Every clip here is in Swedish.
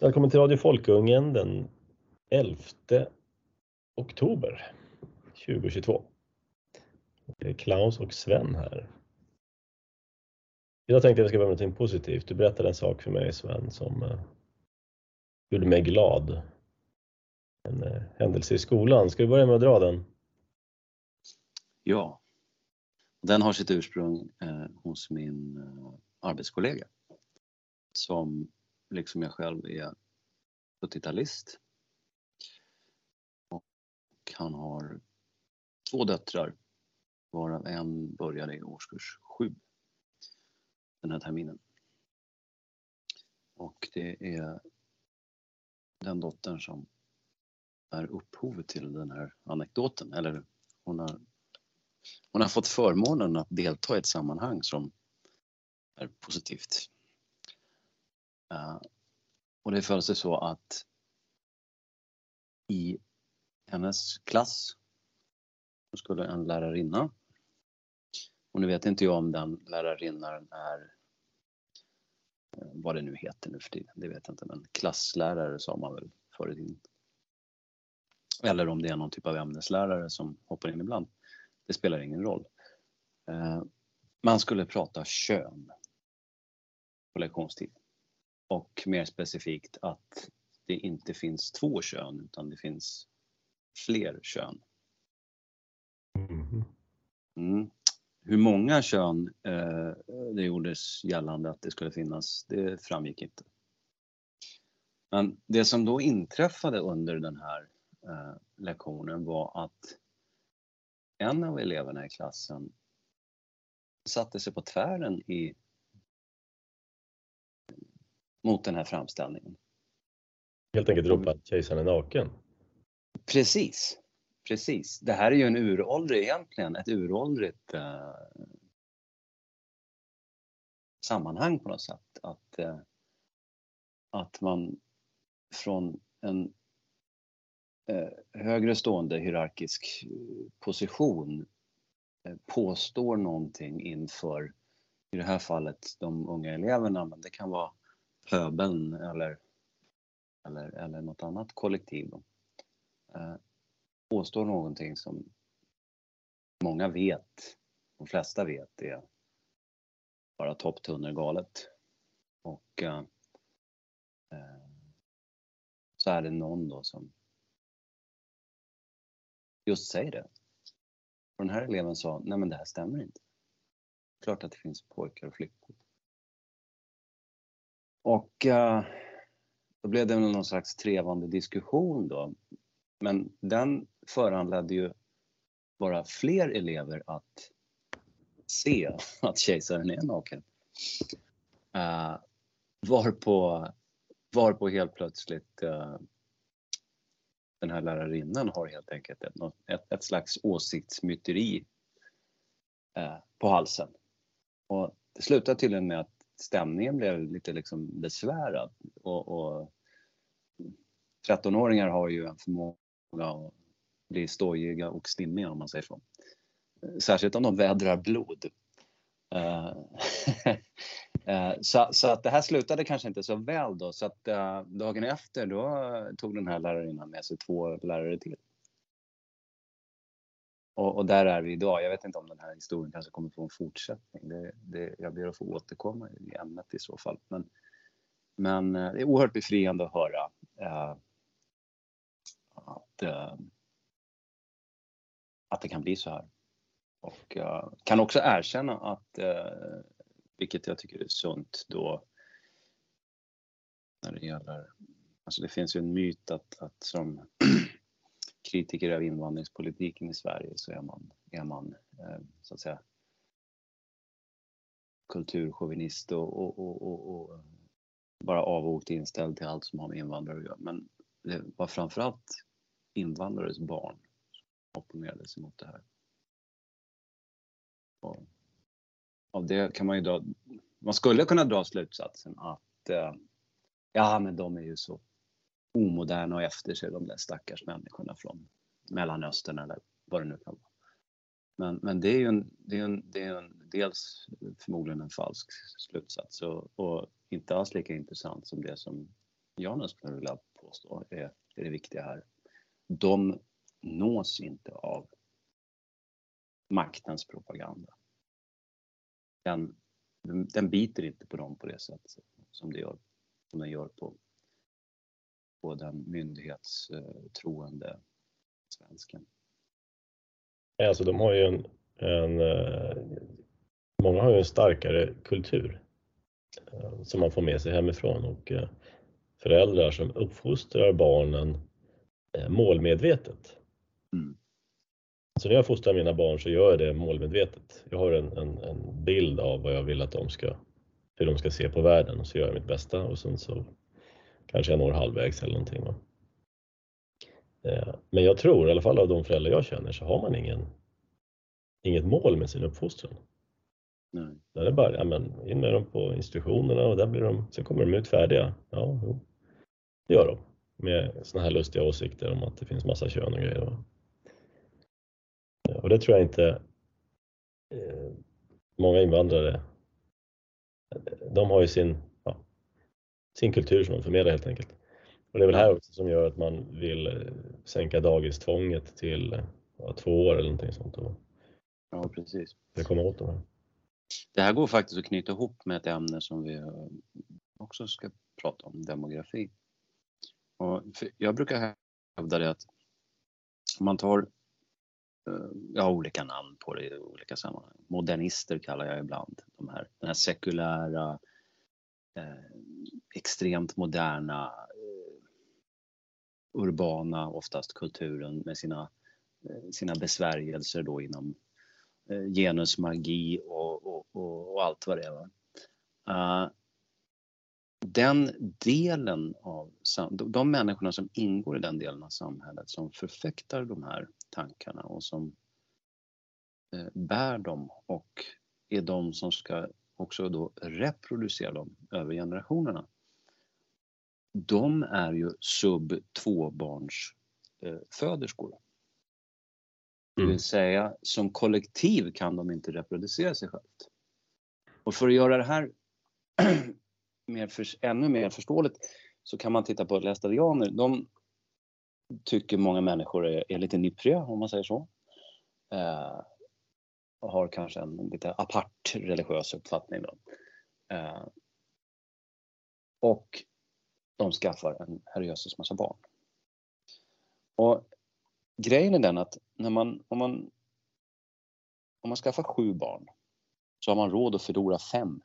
Välkommen till Radio Folkungen den 11 oktober 2022. Det är Klaus och Sven här. Idag tänkte jag att vi ska börja med något positivt. Du berättade en sak för mig Sven som uh, gjorde mig glad. En uh, händelse i skolan. Ska vi börja med att dra den? Ja. Den har sitt ursprung uh, hos min arbetskollega som liksom jag själv är 70-talist. Och han har två döttrar varav en började i årskurs 7 den här terminen. Och det är den dottern som är upphovet till den här anekdoten. Eller hon har, hon har fått förmånen att delta i ett sammanhang som är positivt. Eh, och det föll sig så att i hennes klass så skulle en lärarinna och nu vet inte jag om den lärarinnan är eh, vad det nu heter nu för tiden, det vet jag inte, men klasslärare sa man väl förr i tiden. Eller om det är någon typ av ämneslärare som hoppar in ibland. Det spelar ingen roll. Eh, man skulle prata kön på lektionstid. Och mer specifikt att det inte finns två kön utan det finns fler kön. Mm-hmm. Mm. Hur många kön eh, det gjordes gällande att det skulle finnas, det framgick inte. Men det som då inträffade under den här eh, lektionen var att en av eleverna i klassen satte sig på tvären i mot den här framställningen. Helt enkelt ropa att kejsaren är naken? Precis, precis. Det här är ju en uråldrig egentligen, ett uråldrigt eh, sammanhang på något sätt. Att, eh, att man från en eh, högre stående hierarkisk position eh, påstår någonting inför, i det här fallet de unga eleverna, men det kan vara pöbeln eller, eller, eller något annat kollektiv då, eh, påstår någonting som många vet, de flesta vet, är bara topptunnergalet. Och eh, eh, så är det någon då som just säger det. Och den här eleven sa, nej men det här stämmer inte. Klart att det finns pojkar och flickor. Och uh, då blev det väl någon slags trevande diskussion då. Men den föranledde ju bara fler elever att se att kejsaren är naken. Uh, varpå, varpå helt plötsligt uh, den här lärarinnan har helt enkelt ett, ett, ett slags åsiktsmyteri uh, på halsen. Och det slutar tydligen med att stämningen blev lite liksom besvärad. Och, och 13-åringar har ju en förmåga att bli stojiga och stimmiga om man säger så. Särskilt om de vädrar blod. Uh, så, så, att det här slutade kanske inte så väl då så att uh, dagen efter då tog den här lärarinnan med sig två lärare till. Och, och, där är vi idag. Jag vet inte om den här historien kanske kommer få en fortsättning. Det, det, jag ber att få återkomma i ämnet i så fall. Men, men eh, det är oerhört befriande att höra eh, att, eh, att det kan bli så här. Och eh, kan också erkänna att, eh, vilket jag tycker är sunt då, när det gäller, alltså det finns ju en myt att, att som kritiker av invandringspolitiken i Sverige så är man, är man eh, så att säga kulturchauvinist och, och, och, och, bara avogt inställd till allt som har med invandrare att göra. Men det var framförallt invandrares barn som opponerade sig mot det här. Och av det kan man ju dra, man skulle kunna dra slutsatsen att eh, ja men de är ju så omoderna och efter sig de där stackars människorna från Mellanöstern eller vad det nu kan vara. Men, men det är ju en, det är en, det är en, dels förmodligen en falsk slutsats och, och inte alls lika intressant som det som jag skulle vilja påstå är, är det viktiga här. De nås inte av maktens propaganda. Den, den biter inte på dem på det sätt som, det gör, som den gör på, på den myndighetstroende svensken. Alltså de har ju en, en eh, många har ju en starkare kultur eh, som man får med sig hemifrån och eh, föräldrar som uppfostrar barnen målmedvetet. Mm. Så när jag fostrar mina barn så gör jag det målmedvetet. Jag har en, en, en, bild av vad jag vill att de ska, hur de ska se på världen och så gör jag mitt bästa och sen så kanske jag når halvvägs eller någonting. Va? Eh, men jag tror, i alla fall av de föräldrar jag känner, så har man ingen, inget mål med sin uppfostran. Nej. Där är bara, ja, men in med dem på institutionerna och där blir de, sen kommer de ut färdiga. Ja, jo, det gör de. Med såna här lustiga åsikter om att det finns massa kön och grejer. Och det tror jag inte eh, många invandrare, de har ju sin, sin kultur som de förmedlar helt enkelt. Och det är väl här också som gör att man vill eh, sänka dagistvånget till ja, två år eller någonting sånt. Ja, precis. För komma åt de här. Det här går faktiskt att knyta ihop med ett ämne som vi också ska prata om, demografi. Och jag brukar hävda det att om man tar, eh, har olika namn på det i olika sammanhang. Modernister kallar jag ibland de här, den här sekulära, eh, extremt moderna eh, urbana, oftast kulturen med sina, eh, sina besvärjelser då inom eh, genusmagi och, och, och, och allt vad det är. Uh, den delen av de människorna som ingår i den delen av samhället som förfäktar de här tankarna och som bär dem och är de som ska också då reproducera dem över generationerna de är ju sub tvåbarns eh, föderskor. Det vill mm. säga som kollektiv kan de inte reproducera sig självt. Och för att göra det här mer för, ännu mer förståeligt så kan man titta på lästadianer. De tycker många människor är, är lite nippriga om man säger så. Eh, och har kanske en lite apart religiös uppfattning. Då. Eh, och de skaffar en herrejösses massa barn. Och grejen är den att när man, om, man, om man skaffar sju barn så har man råd att förlora fem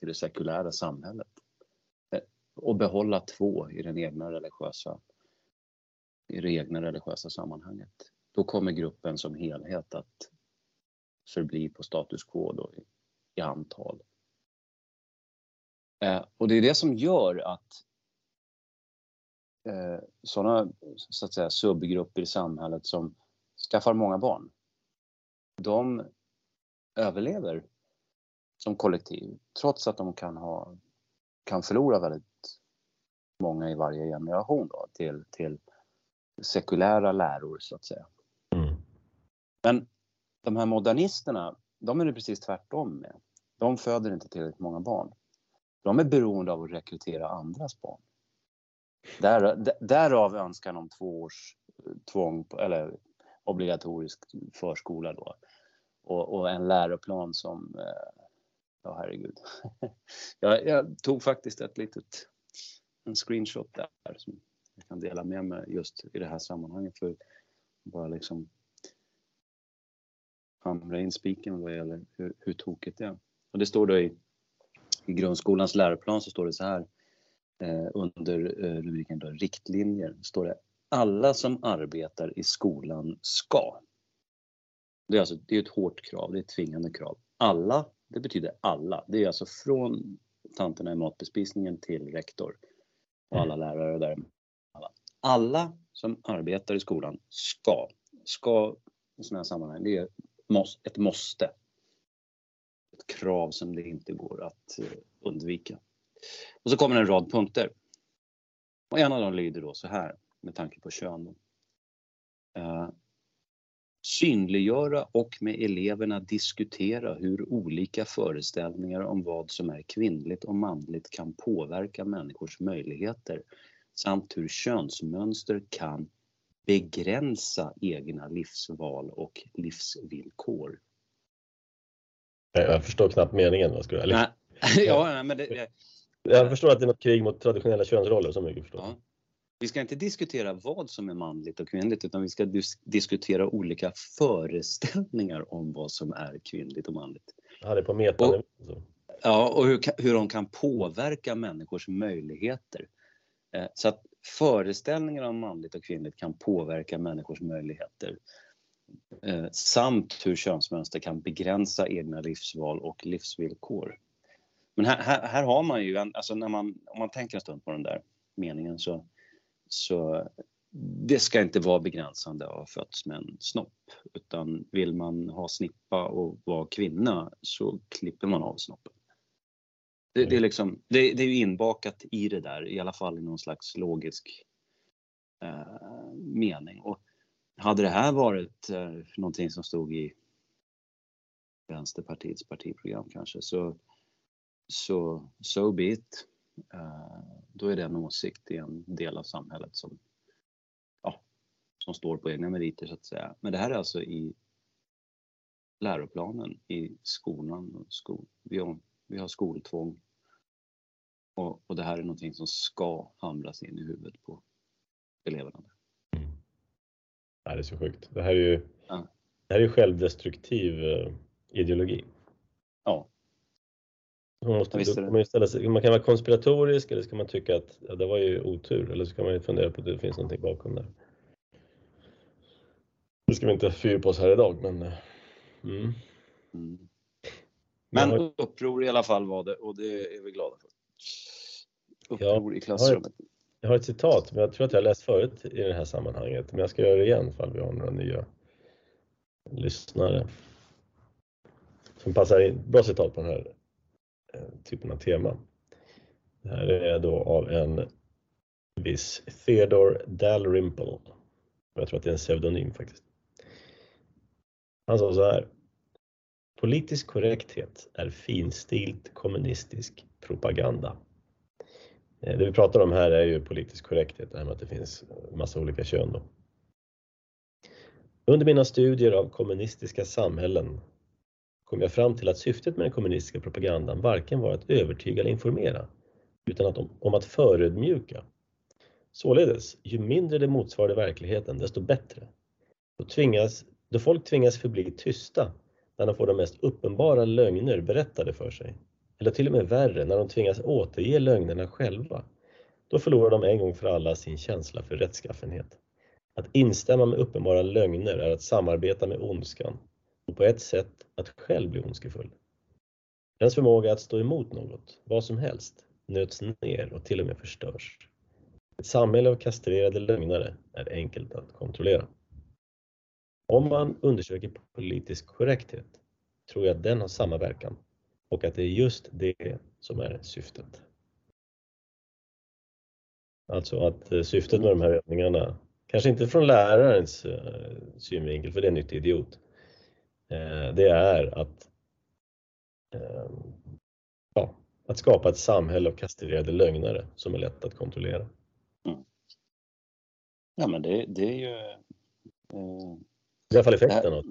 i det sekulära samhället eh, och behålla två i den egna religiösa i det egna religiösa sammanhanget. Då kommer gruppen som helhet att förbli på status quo då i, i antal. Eh, och det är det som gör att eh, sådana så att säga, subgrupper i samhället som skaffar många barn, de överlever som kollektiv trots att de kan, ha, kan förlora väldigt många i varje generation då, till, till sekulära läror så att säga. Mm. Men de här modernisterna, de är det precis tvärtom med. De föder inte tillräckligt många barn. De är beroende av att rekrytera andras barn. Där, därav önskan om två års eh, tvång, eller obligatorisk förskola då. Och, och en läroplan som, eh, ja herregud. jag, jag, tog faktiskt ett litet, en screenshot där som jag kan dela med mig just i det här sammanhanget för bara liksom hamra in spiken vad gäller hur, hur tokigt det är. Och det står då i i grundskolans läroplan så står det så här eh, under eh, rubriken då, riktlinjer. Står det alla som arbetar i skolan ska. Det är alltså det är ett hårt krav, det är ett tvingande krav. Alla, det betyder alla. Det är alltså från tanterna i matbespisningen till rektor och alla lärare där. Alla. alla som arbetar i skolan ska. Ska i sådana här sammanhang, det är ett måste krav som det inte går att eh, undvika. Och så kommer en rad punkter. Och en av dem lyder då så här med tanke på kön. Uh, synliggöra och med eleverna diskutera hur olika föreställningar om vad som är kvinnligt och manligt kan påverka människors möjligheter samt hur könsmönster kan begränsa egna livsval och livsvillkor. Jag förstår knappt meningen. Vad ska jag, nej, ja, nej, men det, jag förstår att det är något krig mot traditionella könsroller, så mycket förstår ja. Vi ska inte diskutera vad som är manligt och kvinnligt utan vi ska dis diskutera olika föreställningar om vad som är kvinnligt och manligt. Ja, det är på metanivå. Ja, och hur, hur de kan påverka människors möjligheter. Eh, så att föreställningar om manligt och kvinnligt kan påverka människors möjligheter. Eh, samt hur könsmönster kan begränsa egna livsval och livsvillkor. Men här, här, här har man ju, alltså när man, om man tänker en stund på den där meningen så, så det ska inte vara begränsande att ha fötts med en snopp. Utan vill man ha snippa och vara kvinna så klipper man av snoppen. Det, det är, liksom, det, det, är ju inbakat i det där, i alla fall i någon slags logisk eh, mening. Och hade det här varit eh, någonting som stod i Vänsterpartiets partiprogram kanske så, så so be it. Eh, då är det en åsikt i en del av samhället som, ja, som står på egna meriter så att säga. Men det här är alltså i läroplanen i skolan. Skol, vi, har, vi har skoltvång. Och, och det här är någonting som ska hamras in i huvudet på eleverna. Ja, det är så sjukt. Det här är ju, ja. det här är självdestruktiv eh, ideologi. Ja. Man, måste, man, ställa sig, man kan vara konspiratorisk eller ska man tycka att ja, det var ju otur eller så kan man fundera på att det finns någonting bakom det. Nu ska vi inte fördjupa oss här idag men eh, mm. Mm. Men har... uppror i alla fall var det och det är vi glada för. Uppror ja, i klassrummet. Jag har, ett, citat, men jag tror att jag har läst förut i det här sammanhanget. Men jag ska göra det igen ifall vi har några nya lyssnare. Som passar in. Bra citat på den här eh, typen av tema. Det här är då av en viss Theodore Dalrymple. Jag tror att det är en pseudonym faktiskt. Han sa så här. Politisk korrekthet är finstilt kommunistisk propaganda. Eh, det vi pratar om här är ju politisk korrekthet, det här med att det finns massa olika kön. Då. Under mina studier av kommunistiska samhällen kom jag fram till att syftet med den kommunistiska propagandan varken var att övertyga eller informera, utan att, om, om att förödmjuka. Således, ju mindre det motsvarade verkligheten, desto bättre. Då, tvingas, då folk tvingas förbli tysta när de får de mest uppenbara lögner berättade för sig, eller till och med värre, när de tvingas återge lögnerna själva, då förlorar de en gång för alla sin känsla för rättskaffenhet. Att instämma med uppenbara lögner är att samarbeta med ondskan och på ett sätt att själv bli ondskefull. Ens förmåga att stå emot något, vad som helst, nöts ner och till och med förstörs. Ett samhälle av kastrerade lögnare är enkelt att kontrollera. Om man undersöker politisk korrekthet tror jag att den har samma verkan och att det är just det som är syftet. Alltså att eh, syftet med de här övningarna, kanske inte från lärarens eh, synvinkel, för det är en nyttig idiot, Eh, det är att, ehm, ja, att skapa ett samhälle av kastrerade lögnare som är lätt att kontrollera. Mm. Ja men det, det är ju... Eh, I alla fall effekten av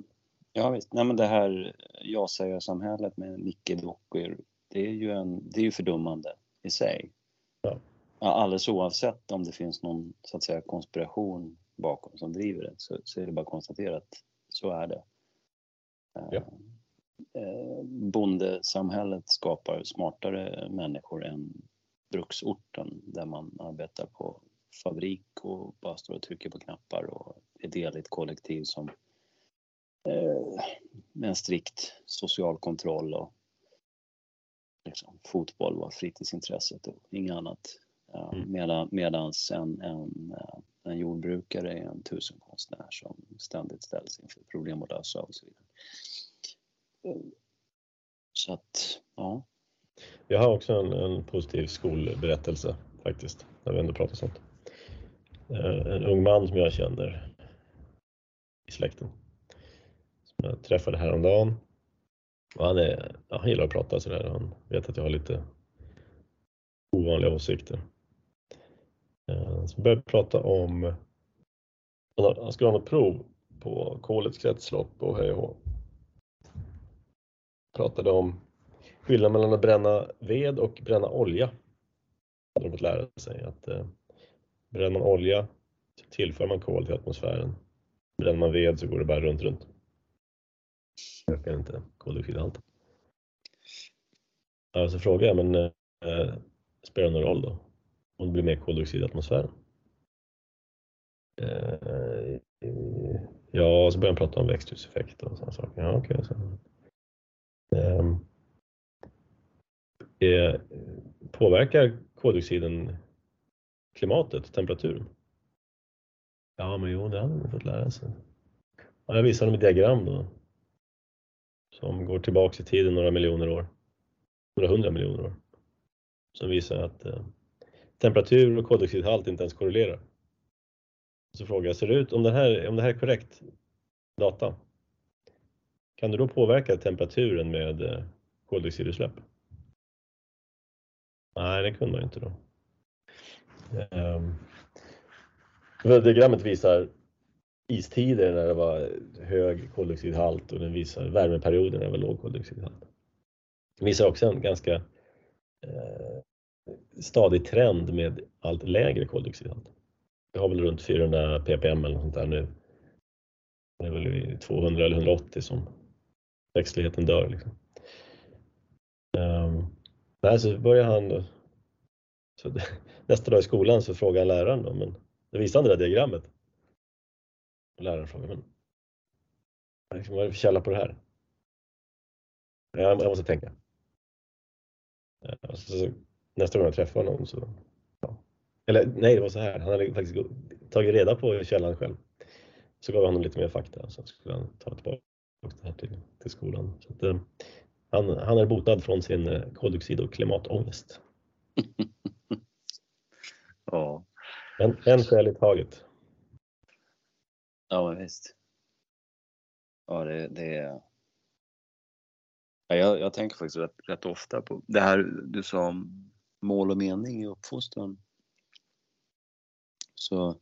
Ja visst, nej men det här ja-sägarsamhället med nickedockor, det är ju en, det är ju fördummande i sig. Ja. Ja, alldeles oavsett om det finns någon så att säga konspiration bakom som driver det så, så är det bara att konstatera att så är det. Ja. Eh, bondesamhället skapar smartare människor än bruksorten där man arbetar på fabrik och bara står och trycker på knappar och är del i ett kollektiv som eh, med en strikt social kontroll och liksom, fotboll var fritidsintresset och inget annat. Mm. Medan, medans en, en, en jordbrukare är en tusenkonstnär som ständigt ställs inför problem att lösa och så vidare. Så att, ja. Jag har också en, en positiv skolberättelse faktiskt, när vi ändå pratar sånt. Eh, en ung man som jag känner i släkten. Jag träffade häromdagen. Och han, är, ja, han gillar att prata sådär. Han vet att jag har lite ovanliga åsikter. Eh, så vi började prata om, han skulle ha något prov på kolets kretslopp och hej och Pratade om skillnaden mellan att bränna ved och bränna olja. De hade fått lära sig att eh, bränner man olja så tillför man kol till atmosfären. Bränner man ved så går det bara runt, runt. Ökar inte koldioxidhalten. Ja, så frågade jag, men eh, spelar det någon roll då? Om det blir mer koldioxid i atmosfären? Eh, ja, så började han prata om växthuseffekt och sådana saker. Ja, okay, så. Eh, eh, påverkar koldioxiden klimatet, temperaturen? Ja, men jo, det hade man fått lära sig. Ja, jag visar honom ett diagram då som går tillbaks i tiden några miljoner år, några hundra miljoner år, som visar att eh, temperatur och koldioxidhalt inte ens korrelerar. Så frågar jag, ser det ut, om det här, om det här är korrekt data, kan du då påverka temperaturen med eh, koldioxidutsläpp? Nej, det kunde man inte då. Ehm, um, diagrammet visar istider när det var hög koldioxidhalt och den visar värmeperioder när det var låg koldioxidhalt. Den visar också en ganska eh, stadig trend med allt lägre koldioxidhalt. Vi har väl runt 400 ppm eller något sånt där nu. Det är väl 200 eller 180 som växtligheten dör. Liksom. Um, nej, så börjar han så nästa dag i skolan så frågar läraren då, men det visade han det där diagrammet. Och läraren frågar, men liksom, vad är det för källa på det här? Jag, jag måste tänka. Så, nästa gång jag träffar honom så, ja. eller nej det var så här, han hade faktiskt tagit reda på källan själv. Så gav jag honom lite mer fakta så skulle han ta tillbaka det här till, till skolan. Så att, eh, han, han är botad från sin eh, koldioxid och klimatångest. ja. En, en skäl i taget. Ja, men visst. Ja, det, det är... Ja, jag, jag tänker faktiskt rätt, rätt ofta på det här du sa om mål och mening i uppfostran. Så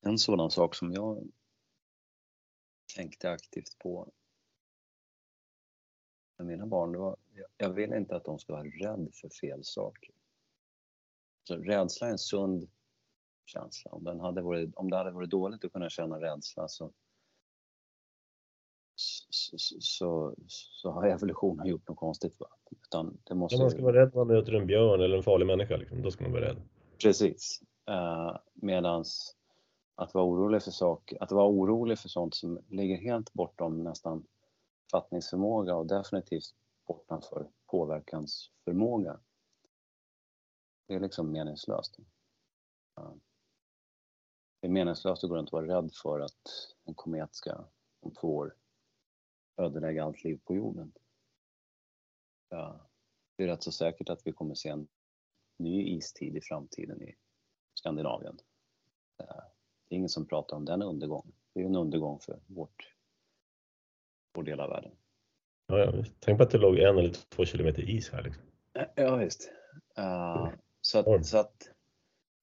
en sådan sak som jag tänkte aktivt på med mina barn, det var, jag vill inte att de ska vara rädda för fel saker. Så rädsla är en sund känsla. Om, den hade varit, om det hade varit dåligt att kunna känna rädsla så, så, så, så har evolutionen gjort något konstigt. Va? Utan det måste... Man ska vara rädd när man möter en björn eller en farlig människa, liksom, då ska man vara rädd. Precis. Uh, medans att vara orolig för saker, att vara orolig för sånt som ligger helt bortom nästan fattningsförmåga och definitivt bortanför påverkansförmåga. Det är liksom meningslöst. Det är meningslöst att gå runt och vara rädd för att en komet ska om två år ödelägga allt liv på jorden. Ja, det är rätt så säkert att vi kommer se en ny istid i framtiden i Skandinavien. Det är ingen som pratar om den undergången. Det är en undergång för vårt, vår del av världen. Ja, ja, Tänk på att det låg en eller två kilometer is här. Liksom. Ja, visst. Uh, så, att, så att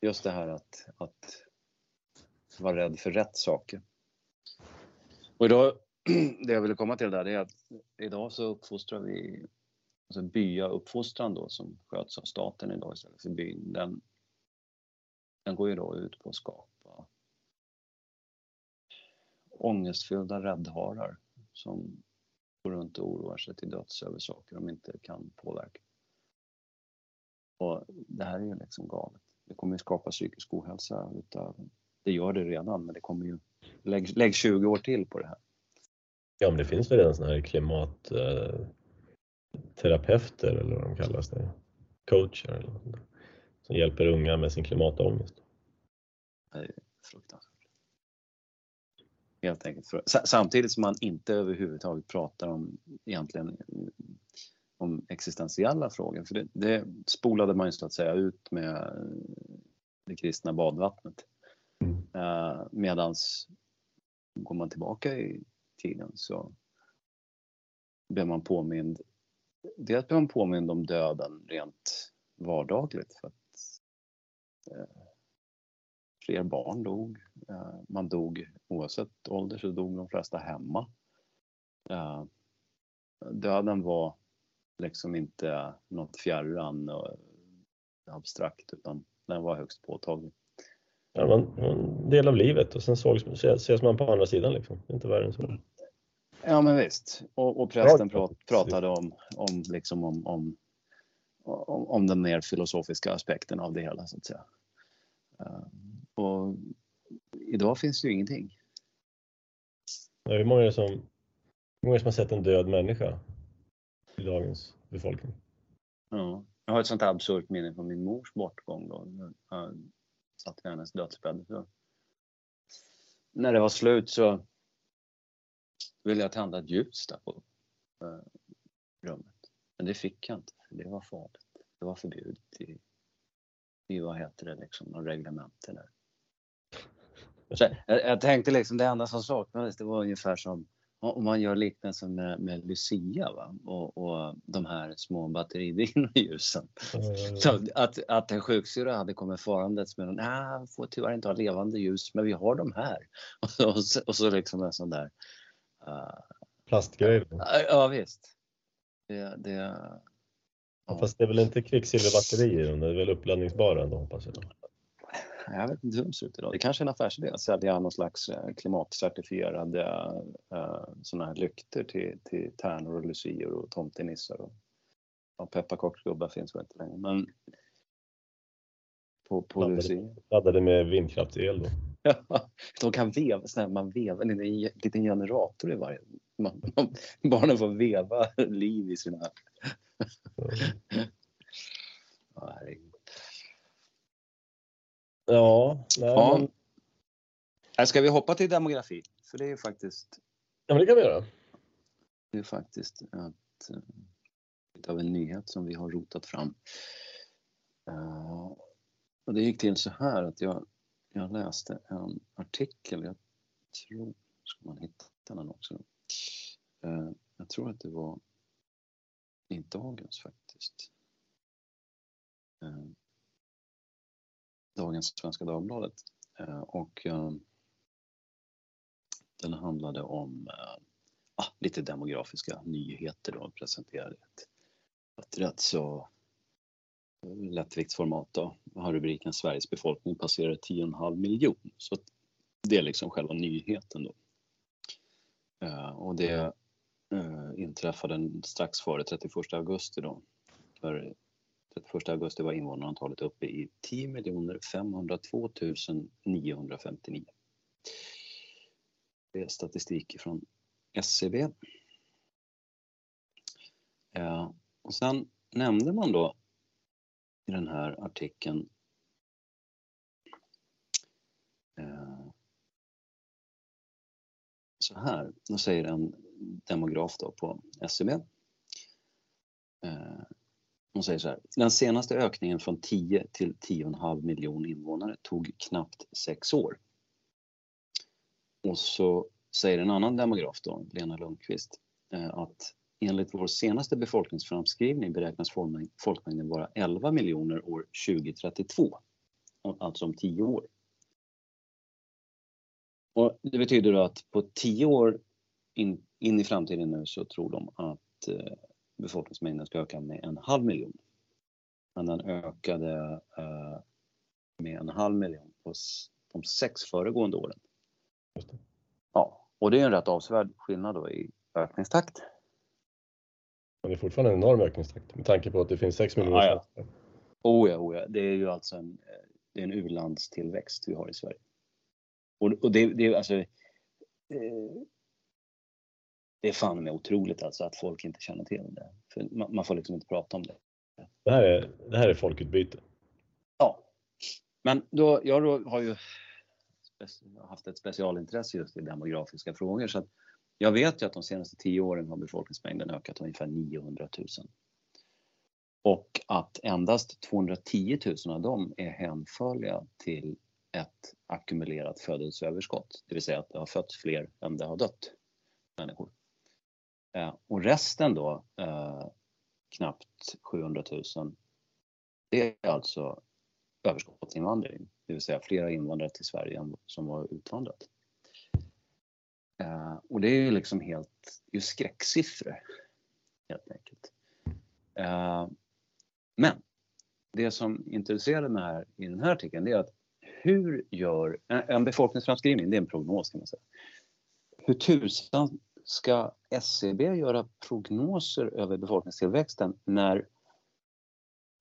just det här att, att vara rädd för rätt saker. Och idag, det jag ville komma till där, det är att idag så uppfostrar vi, alltså byauppfostran då som sköts av staten idag istället för byn, den, den går ju då ut på att skapa ångestfyllda räddharar som går runt och oroar sig till döds över saker de inte kan påverka. Och det här är ju liksom galet. Det kommer ju skapa psykisk ohälsa utav, det gör det redan, men det kommer ju, lägg, lägg 20 år till på det här. Ja, men det finns väl redan sådana här klimatterapeuter eller vad de kallas det, coacher eller något som hjälper unga med sin klimatångest. Det är fruktansvärt. Helt enkelt. Samtidigt som man inte överhuvudtaget pratar om egentligen om existentiella frågor. För det, det spolade man ju så att säga ut med det kristna badvattnet. Mm. Uh, medans går man tillbaka i tiden så blir man påmind. Dels blir man påmind om döden rent vardagligt för att eh, fler barn dog. Eh, man dog oavsett ålder så dog de flesta hemma. Döden var liksom inte något fjärran och abstrakt utan den var högst påtaglig. Ja, man, en del av livet och sen sågs, ses man på andra sidan liksom. Inte värre än så. Ja men visst. Och, och prästen prat, pratade om, om, liksom om, om, om, om den mer filosofiska aspekten av det hela så att säga. Uh, och idag finns det ju ingenting. Ja, hur många är det som, hur många som har sett en död människa i dagens befolkning? Ja. Jag har ett sånt absurt minne från min mors bortgång. Då. Satt vid hennes dödsbädd. Så. När det var slut så ville jag tända ett ljus där på eh, rummet. Men det fick jag inte, för det var farligt. Det var förbjudet i, i vad heter det, liksom, något reglemente där. Så jag, jag, tänkte liksom det enda som saknades det var ungefär som om man gör liknelsen med, med Lucia va? Och, och de här små batteridrivna ljusen. Mm. Så att, att en sjuksyrra hade kommit farandes med nej, får tyvärr inte ha levande ljus, men vi har de här. Och så, och så, och så liksom en sån där. Uh, Plastgrej? Ja, visst. Det, det, ja. Fast det är väl inte kvicksilverbatterier, de är väl uppladdningsbara ändå hoppas jag jag vet inte hur de ser ut idag. Det kanske är en affärsidé att sälja någon slags eh, klimatcertifierade uh, sådana här lyktor till, till tärnor och lucior och tomtenissar. Och, ja, pepparkaksgubbar finns väl inte längre. Men på, på laddade, laddade med vindkraftsel då? Ja, de kan veva, sådär, man vevar en liten generator i varje. Man, man, barnen får veva liv i sina... Ja, herregud. Ja, nej, ja. Men... Här ska vi hoppa till demografi? För det är ju faktiskt... Ja, men det kan vi göra. Det är faktiskt ett, uh, av en nyhet som vi har rotat fram. Uh, och det gick till så här att jag, jag läste en artikel, jag tror, ska man hitta den också? Uh, jag tror att det var i dagens faktiskt. Dagens Svenska Dagbladet. Eh, och ehm, den handlade om eh, ah, lite demografiska nyheter då och presenterade ett, ett rätt så lättviktsformat då. Har rubriken Sveriges befolkning passerar 10,5 miljon. Så det är liksom själva nyheten då. Eh, och det inträffade strax före 31 augusti då. För 31 augusti var invånarantalet uppe i 10 502 959. Det är statistik från SCB. Ja, eh, och sen nämnde man då i den här artikeln eh, så här, då säger en demograf då på SCB eh, hon säger så här. Den senaste ökningen från 10 till 10,5 miljon invånare tog knappt sex år. Och så säger en annan demograf då, Lena Lundqvist, eh, att enligt vår senaste befolkningsframskrivning beräknas folkmängden vara 11 miljoner år 2032. Alltså om 10 år. Och det betyder då att på 10 år in, in i framtiden nu så tror de att eh, befolkningsmängden ska öka med en halv miljon. Men den ökade eh, med en halv miljon på de sex föregående åren. Ja, och det är en rätt avsevärd skillnad då i ökningstakt. Men det är fortfarande en enorm ökningstakt med tanke på att det finns 6 miljoner ja, ja. Oh ja, oh ja, det är ju alltså en, det är en urlandstillväxt vi har i Sverige. Och, och det, det är alltså eh, det är fan med otroligt alltså att folk inte känner till det. För man, man får liksom inte prata om det. Det här är, det här är folkutbyte. Ja. Men då, jag då har ju haft ett specialintresse just i demografiska frågor så att jag vet ju att de senaste tio åren har befolkningsmängden ökat ungefär 900 000. Och att endast 210 000 av dem är hänförliga till ett ackumulerat födelseöverskott, det vill säga att det har fötts fler än det har dött människor. Eh, och resten då, eh, knappt 700 000, det är alltså överskottsinvandring, det vill säga flera invandrare till Sverige än som var utvandrat. Eh, och det är ju liksom helt, ju skräcksiffror helt enkelt. Eh, men det som intresserade mig här i den här artikeln det är att hur gör, en befolkningsframskrivning, det är en prognos kan man säga. Hur tusan ska SCB e göra prognoser över befolkningstillväxten när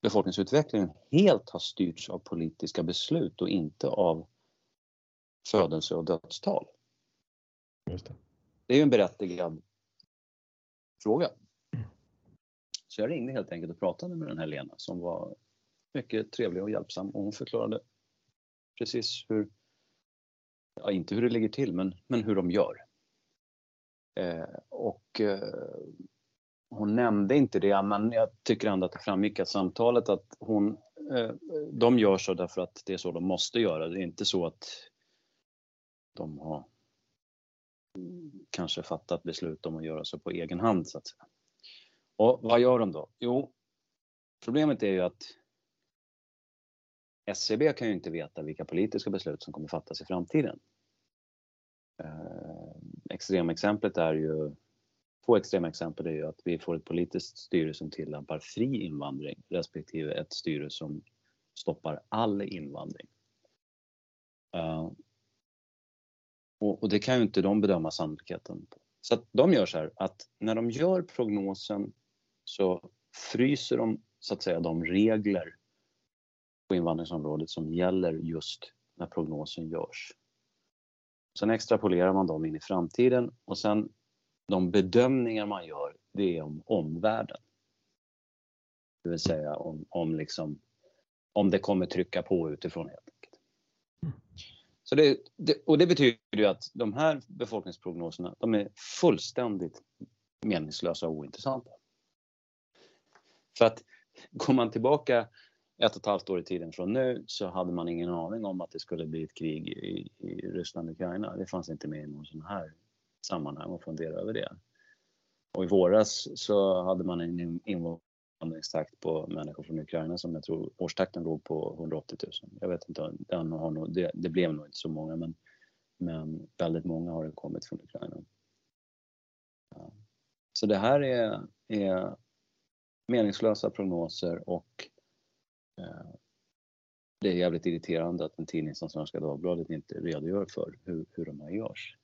befolkningsutvecklingen helt har styrts av politiska beslut och inte av födelse och dödstal? Just det. det är ju en berättigad fråga. Så jag ringde helt enkelt och pratade med den här Lena som var mycket trevlig och hjälpsam och hon förklarade precis hur, ja inte hur det ligger till, men, men hur de gör. Eh, och eh, hon nämnde inte det, men jag tycker ändå att det framgick av samtalet att hon, eh, de gör så därför att det är så de måste göra. Det är inte så att de har kanske fattat beslut om att göra så på egen hand så att säga. Och vad gör de då? Jo, problemet är ju att SCB kan ju inte veta vilka politiska beslut som kommer fattas i framtiden. Eh, Extremexemplet är ju, två extrema exempel är ju att vi får ett politiskt styre som tillämpar fri invandring respektive ett styre som stoppar all invandring. Uh, och, och, det kan ju inte de bedöma sannolikheten på. Så att de gör så här att när de gör prognosen så fryser de så att säga de regler på invandringsområdet som gäller just när prognosen görs. Sen extrapolerar man dem in i framtiden och sen de bedömningar man gör, det är om omvärlden. Det vill säga om, om, liksom, om det kommer trycka på utifrån helt enkelt. Så det, det, och det betyder ju att de här befolkningsprognoserna, de är fullständigt meningslösa och ointressanta. För att går man tillbaka ett och ett halvt år i tiden från nu så hade man ingen aning om att det skulle bli ett krig i, i Ryssland och Ukraina. Det fanns inte med i någon sån här sammanhang att fundera över det. Och i våras så hade man en invandringstakt på människor från Ukraina som jag tror årstakten låg på 180 000. Jag vet inte, den har nog, det, det blev nog inte så många men, men väldigt många har det kommit från Ukraina. Ja. Så det här är, är meningslösa prognoser och det är jävligt irriterande att en tidning som Svenska Dagbladet inte redogör för hur, hur de här görs.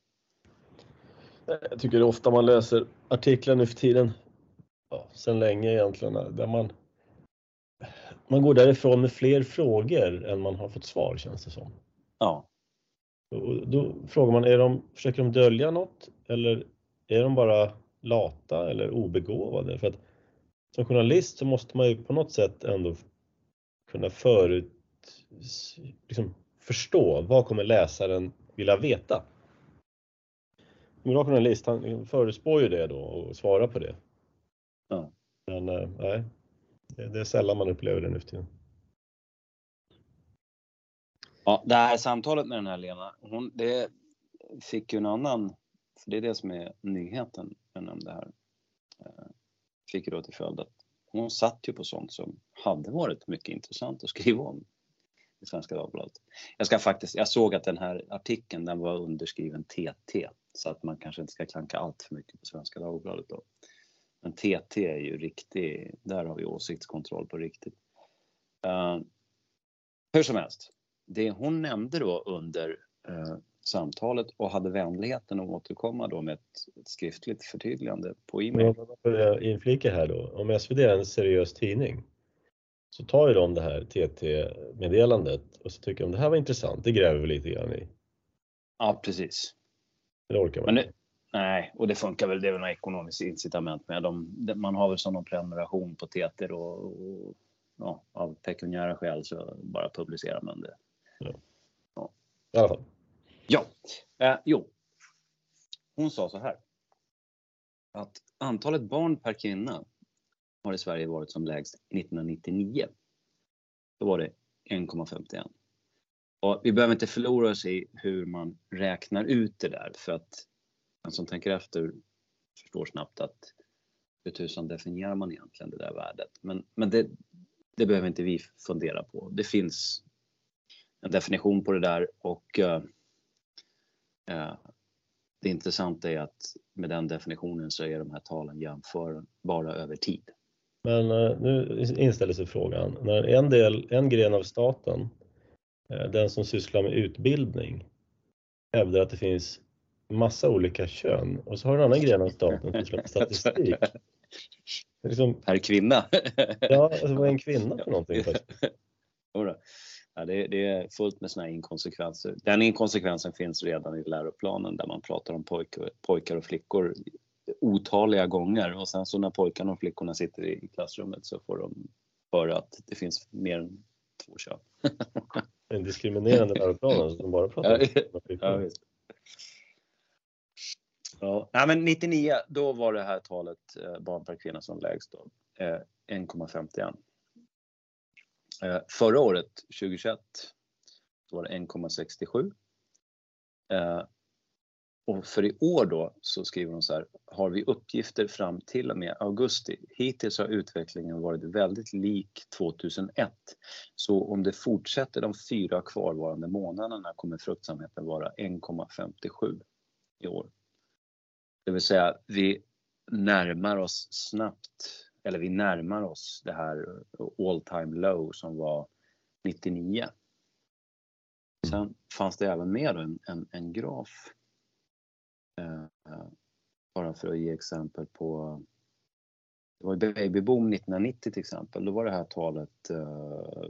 Jag tycker ofta man läser artiklar nu för tiden, ja, sen länge egentligen, där man, man går därifrån med fler frågor än man har fått svar känns det som. Ja. Och då frågar man, är de, försöker de dölja något eller är de bara lata eller obegåvade? För att som journalist så måste man ju på något sätt ändå kunna förut, liksom förstå vad kommer läsaren vilja veta. En bra journalist han förutspår ju det då och svarar på det. Ja. Men eh, nej, det är sällan man upplever det nu för tiden. Ja, det här samtalet med den här Lena, hon, det fick ju en annan, för det är det som är nyheten jag nämnde här, eh, fick ju då till följd att hon satt ju på sånt som hade varit mycket intressant att skriva om i Svenska Dagbladet. Jag ska faktiskt, jag såg att den här artikeln den var underskriven TT så att man kanske inte ska klanka allt för mycket på Svenska Dagbladet då. Men TT är ju riktig, där har vi åsiktskontroll på riktigt. Uh, hur som helst, det hon nämnde då under uh, samtalet och hade vänligheten att återkomma då med ett, ett skriftligt förtydligande på e-mail. Jag inflika här då, om SvD är en seriös tidning så tar ju de det här TT-meddelandet och så tycker de det här var intressant, det gräver vi lite grann i. Ja, precis. Det orkar man inte. Nej, och det funkar väl, det är väl något ekonomiskt incitament med. De, man har väl som någon prenumeration på TT och, och ja, av pekuniära skäl så bara publicerar man det. Ja. ja. I alla fall. Ja, eh, jo. Hon sa så här. Att antalet barn per kvinna har i Sverige varit som lägst 1999. Då var det 1,51. Och vi behöver inte förlora oss i hur man räknar ut det där för att Den som tänker efter förstår snabbt att hur tusan definierar man egentligen det där värdet? Men, men det, det behöver inte vi fundera på. Det finns en definition på det där och uh, det intressanta är att med den definitionen så är de här talen jämförbara över tid. Men uh, nu inställer sig frågan, när en, del, en gren av staten, den som sysslar med utbildning, hävdar att det finns massa olika kön och så har en annan gren av staten som sysslar med statistik. Liksom, per kvinna? ja, alltså, vad är en kvinna för någonting? Ja, det, det, är fullt med såna inkonsekvenser. Den inkonsekvensen finns redan i läroplanen där man pratar om pojkar, pojkar och flickor otaliga gånger och sen så när pojkarna och flickorna sitter i klassrummet så får de höra att det finns mer än två kön. en diskriminerande läroplan som bara pratar om ja, ja, Ja, Nej, men 99 då var det här talet eh, barn per kvinna som lägst då, eh, 1,51. Eh, förra året, 2021, var det 1,67. Eh, och för i år då så skriver de så här, har vi uppgifter fram till och med augusti. Hittills har utvecklingen varit väldigt lik 2001. Så om det fortsätter de fyra kvarvarande månaderna kommer fruktsamheten vara 1,57 i år. Det vill säga vi närmar oss snabbt, eller vi närmar oss det här all time low som var 99. Sen fanns det även med en, en, en graf. Eh, bara för att ge exempel på det var babyboom 1990 till exempel. Då var det här talet eh,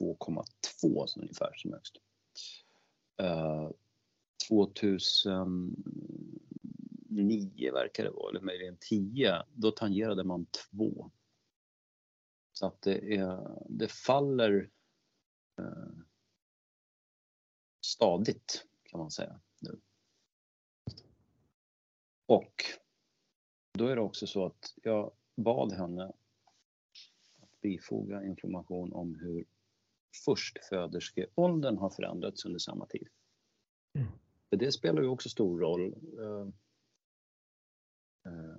2,2 ungefär som högst. Eh, 2000 nio verkar det vara, eller möjligen tio, då tangerade man två. Så att det, är, det faller eh, stadigt kan man säga nu. Och då är det också så att jag bad henne att bifoga information om hur förstföderskeåldern har förändrats under samma tid. Mm. För det spelar ju också stor roll. Eh,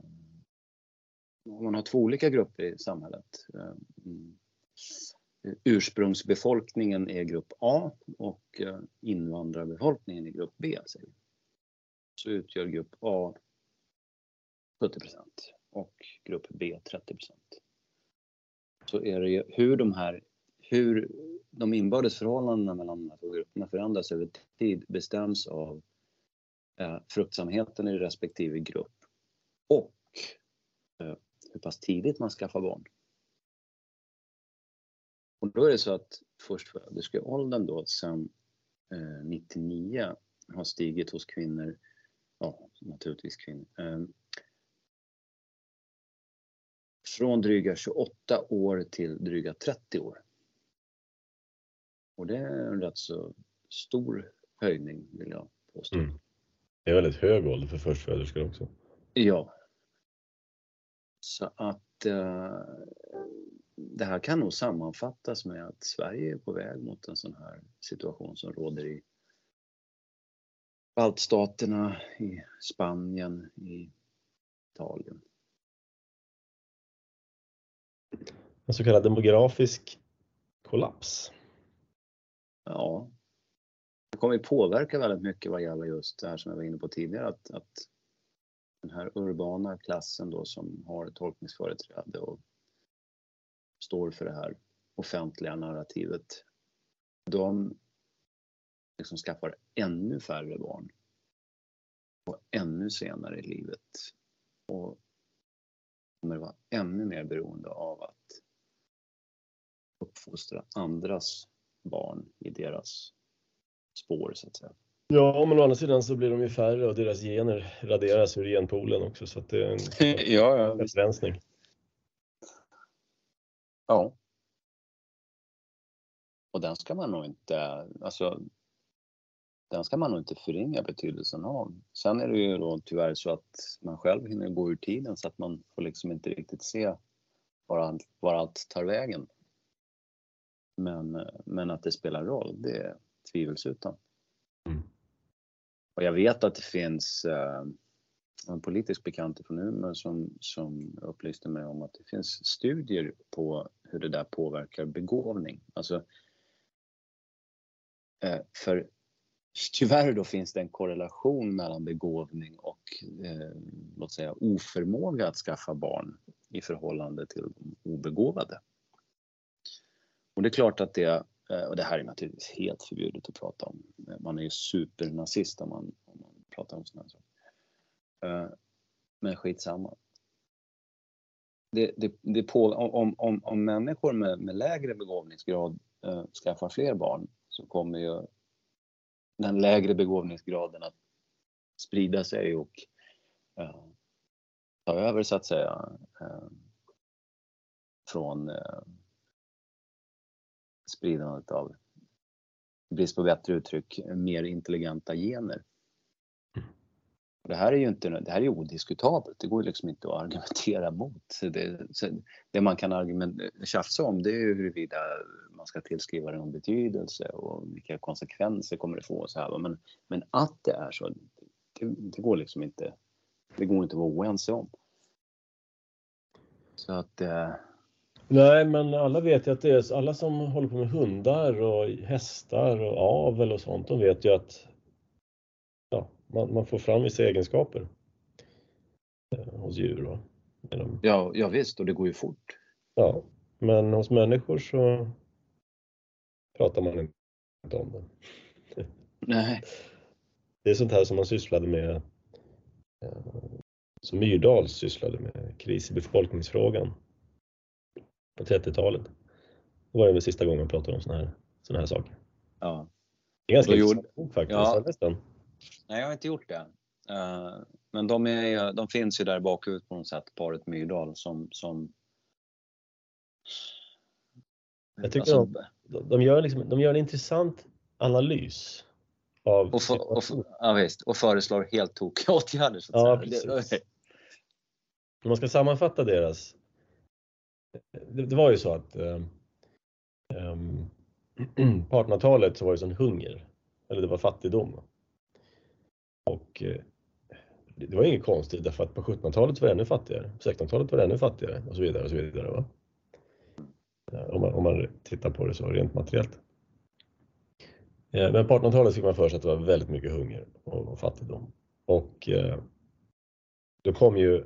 om man har två olika grupper i samhället. Eh, mm. Ursprungsbefolkningen är grupp A och eh, invandrarbefolkningen är grupp B. Så utgör grupp A 70% och grupp B 30% Så är det hur de här hur de inbördes förhållandena mellan de här två grupperna förändras över tid bestäms av fruktsamheten i respektive grupp och eh, hur pass tidigt man skaffar barn. Och då är det så att förstföderskeåldern då sedan eh, 99 har stigit hos kvinnor, ja naturligtvis kvinnor, eh, från dryga 28 år till dryga 30 år. Och det är en rätt så stor höjning vill jag påstå. Mm. Det är väldigt hög ålder för förstföderskor också. Ja, så att eh, det här kan nog sammanfattas med att Sverige är på väg mot en sån här situation som råder i baltstaterna, i Spanien, i Italien. En så kallad demografisk kollaps. Ja, det kommer påverka väldigt mycket vad gäller just det här som jag var inne på tidigare, att, att den här urbana klassen då som har tolkningsföreträde och står för det här offentliga narrativet. De liksom skaffar ännu färre barn och ännu senare i livet och kommer vara ännu mer beroende av att uppfostra andras barn i deras spår så att säga. Ja, men å andra sidan så blir de ju färre och deras gener raderas ur genpoolen också så att det är en ja, ja, begränsning. Ja. Och den ska man nog inte, alltså den ska man nog inte förringa betydelsen av. Sen är det ju då tyvärr så att man själv hinner gå ur tiden så att man får liksom inte riktigt se var allt, var allt tar vägen. Men, men att det spelar roll, det är tvivelsutan. Mm. Och jag vet att det finns eh, en politisk bekant från Umeå som, som upplyste mig om att det finns studier på hur det där påverkar begåvning. Alltså, eh, för tyvärr då finns det en korrelation mellan begåvning och eh, låt säga oförmåga att skaffa barn i förhållande till obegåvade. Och det är klart att det, Eh, och det här är naturligtvis helt förbjudet att prata om. Eh, man är ju supernazist om man, om man pratar om sådana saker. Eh, men skitsamma. Det, det, det på, om, om, om människor med, med lägre begåvningsgrad äh, skaffar fler barn så kommer ju den lägre begåvningsgraden att sprida sig och äh, ta över så att säga äh, från äh, spridandet av, brist på bättre uttryck, mer intelligenta gener. Det här är ju inte, det här är odiskutabelt, det går liksom inte att argumentera mot. Det, det man kan argument, tjafsa om det är ju huruvida man ska tillskriva det någon betydelse och vilka konsekvenser kommer det få. Så här. Men, men att det är så, det, det går liksom inte, det går inte att vara oense om. Så att... Nej, men alla vet ju att det är alla som håller på med hundar och hästar och avel och sånt, de vet ju att man, man får fram vissa egenskaper eh, hos djur. Då. Ja, ja visst, och det går ju fort. Ja, men hos människor så pratar man inte om det. Nej. Det är sånt här som man sysslade med, eh, som Myrdal sysslade med, kris i befolkningsfrågan på 30-talet. Det var det sista gången man pratade om såna här, såna här saker. Ja. Det är ganska intressant gjorde... faktiskt. Ja. Nästan. Nej, jag har inte gjort det. Uh, men de, är, de finns ju där bakut på något sätt, paret Myrdal som... som jag tycker alltså, de, de, gör liksom, de gör en intressant analys. Av och, för, och, för, ja, visst, och föreslår helt tokiga åtgärder. Så ja, precis. Om man ska sammanfatta deras... Det, det var ju så att um, på 1800-talet så var det sån hunger, eller det var fattigdom. Och eh, det var inget konstigt därför att på 1700-talet var det ännu fattigare, på 1600-talet var det ännu fattigare och så vidare. Och så vidare va? Eh, om, man, om man tittar på det så rent materiellt. Eh, men på 1800-talet fick man för sig att det var väldigt mycket hunger och fattigdom. Och då kom ju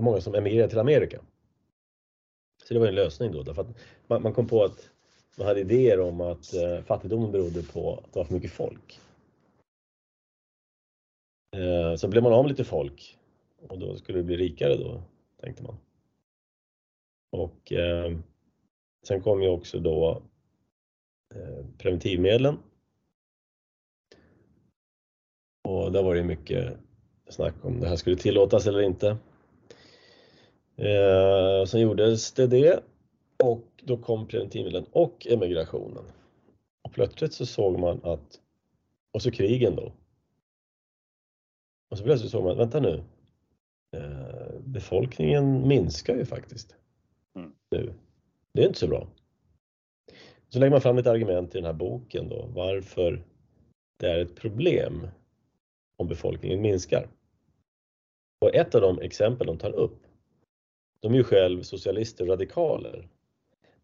många som emigrerade till Amerika. Så det var en lösning då, därför att man, kom på att man hade idéer om att eh, fattigdomen berodde på att det var för mycket folk. Eh, så blev man av med lite folk och då skulle det bli rikare då, tänkte man. Och eh, sen kom ju också då eh, preventivmedlen. Och där var det mycket snack om det här skulle tillåtas eller inte. Eh, sen gjordes det det och då kom preventivmedlen och emigrationen. Och plötsligt så såg man att, och så krigen då, och så plötsligt såg man, vänta nu, eh, befolkningen minskar ju faktiskt mm. nu. Det är inte så bra. Så lägger man fram ett argument i den här boken då, varför det är ett problem om befolkningen minskar. Och ett av de exempel de tar upp, de är ju själv socialister och radikaler,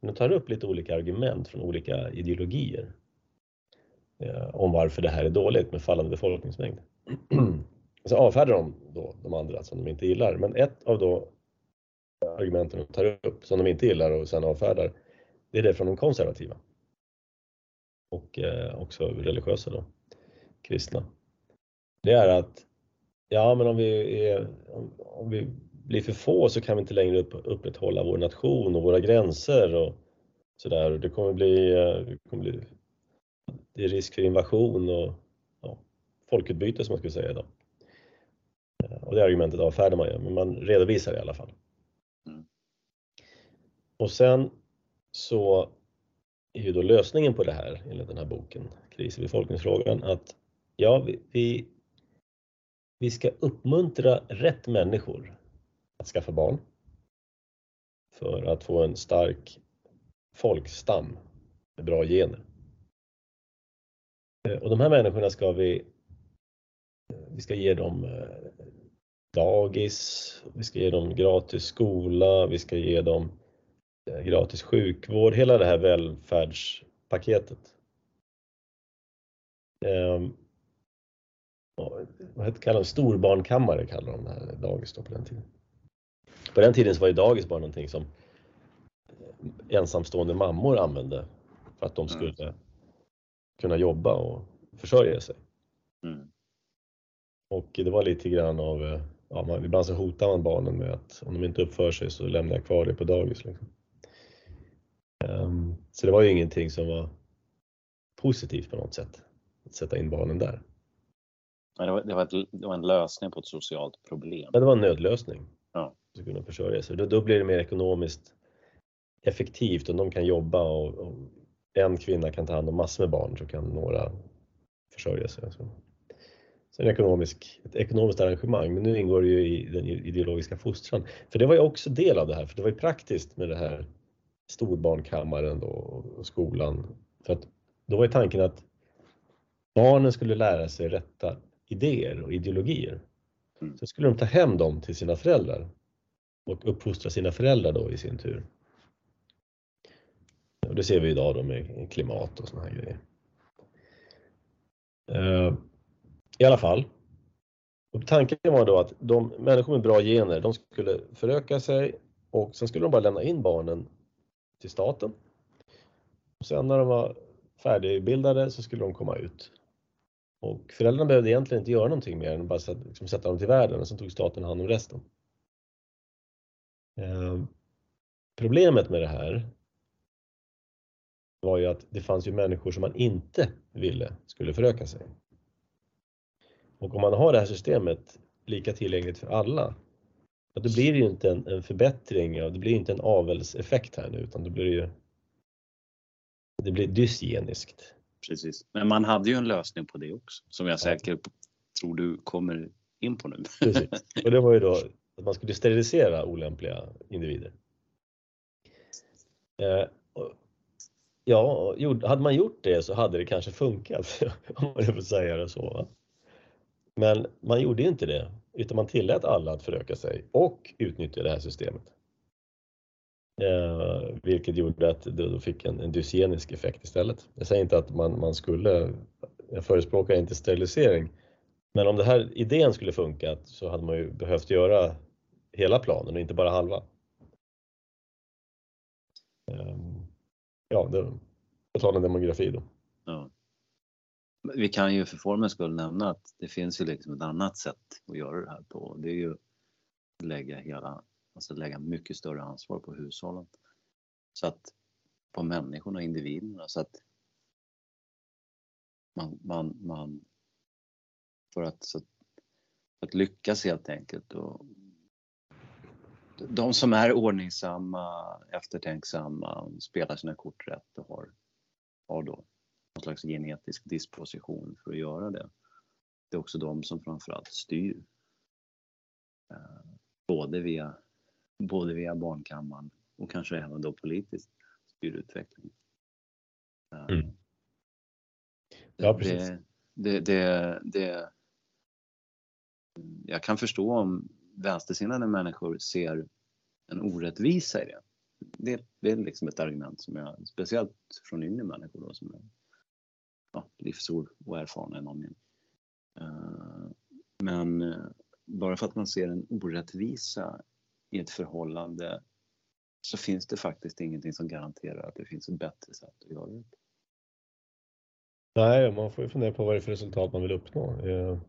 men de tar upp lite olika argument från olika ideologier eh, om varför det här är dåligt med fallande befolkningsmängd. så avfärdar de då de andra som de inte gillar. Men ett av då argumenten de tar upp som de inte gillar och sen avfärdar, det är det från de konservativa. Och eh, också religiösa då, kristna. Det är att, ja men om vi, är, om, om vi blir för få så kan vi inte längre upp, upprätthålla vår nation och våra gränser och sådär. Det kommer bli, eh, det kommer bli det är risk för invasion och ja, folkutbyte som man skulle säga idag. Och det argumentet avfärdar man ju, men man redovisar det i alla fall. Mm. Och sen så är ju då lösningen på det här enligt den här boken, Kris i befolkningsfrågan, att ja, vi, vi, vi ska uppmuntra rätt människor att skaffa barn för att få en stark folkstam med bra gener. Eh, och de här människorna ska vi, eh, vi ska ge dem eh, dagis, vi ska ge dem gratis skola, vi ska ge dem gratis sjukvård, hela det här välfärdspaketet. Ehm, vad heter, kallar de, storbarnkammare kallar de det här dagis då på den tiden. På den tiden så var ju dagis bara någonting som ensamstående mammor använde för att de Mm. skulle kunna jobba och försörja sig. Mm. Och det var lite grann av, eh, ja, man, ibland så hotar man barnen med att om de inte uppför sig så lämnar jag kvar dig på dagis. Liksom. Ehm, så det var ju ingenting som var positivt på något sätt, att sätta in barnen där. Det var, det, var ett, det var en lösning på ett socialt problem. Men det var en nödlösning. Ja. För att kunna försörja sig. Då, då blir det mer ekonomiskt effektivt och de kan jobba och, och en kvinna kan ta hand om massor med barn så kan några försörja sig. Så, så en ekonomisk, ett ekonomiskt arrangemang, men nu ingår det ju i den ideologiska fostran. För det var ju också del av det här, för det var ju praktiskt med det här storbarnkammaren då, och skolan. För att då var ju tanken att barnen skulle lära sig rätta idéer och ideologier. Mm. Så skulle de ta hem dem till sina föräldrar och uppfostra sina föräldrar då i sin tur. Och det ser vi idag då med klimat och såna här grejer. Eh, I alla fall. Och tanken var då att de människor med bra gener, de skulle föröka sig och sen skulle de bara lämna in barnen till staten. Och sen när de var färdigbildade så skulle de komma ut. Och föräldrarna behövde egentligen inte göra någonting mer än bara sätta, liksom sätta dem till världen och sen tog staten hand om resten. Eh, problemet med det här var ju att det fanns ju människor som man inte ville skulle föröka sig. Och om man har det här systemet lika tillgängligt för alla, ja, då blir det ju inte en, en förbättring, och det blir inte en avelseffekt här nu utan då blir det ju det blir dysgeniskt. Precis. Men man hade ju en lösning på det också, som jag säkert tror du kommer in på nu. Precis. Och det var ju då att man skulle sterilisera olämpliga individer. Eh, och- ja, hade man gjort det så hade det kanske funkat, om man får säga det så. Va? Men man gjorde inte det, utan man tillät alla att föröka sig och utnyttja det här systemet. Eh, vilket gjorde att det då fick en, en dysgenisk effekt istället. Jag säger inte att man, man skulle, jag förespråkar inte sterilisering, men om den här idén skulle funka så hade man ju behövt göra hela planen och inte bara halva. Ehm, ja, det, på tal om demografi då. Ja. Vi kan ju för formens skull nämna att det finns ju liksom ett annat sätt att göra det här på. Det är ju att lägga hela, alltså lägga mycket större ansvar på hushållen. Så att på människorna, individerna så att man, man, man för att, så att, för att lyckas helt enkelt och de som är ordningsamma, eftertänksamma, spelar sina kort rätt och har, har då någon slags genetisk disposition för att göra det. Det är också de som framförallt styr. Eh, både, via, både via barnkammaren och kanske även då politiskt styr utvecklingen. Eh, Mm. Ja, precis. Det, det, det, det, jag kan förstå om vänstersinnade människor ser en orättvisa i det. Det, det är liksom ett argument som jag, speciellt från yngre människor då, som är ja, livsoerfarna i någon mening. Eh, Men eh, bara för att man ser en orättvisa i ett förhållande så finns det faktiskt ingenting som garanterar att det finns ett bättre sätt att göra det. Nej, man får ju fundera på vad det är för resultat man vill uppnå. Är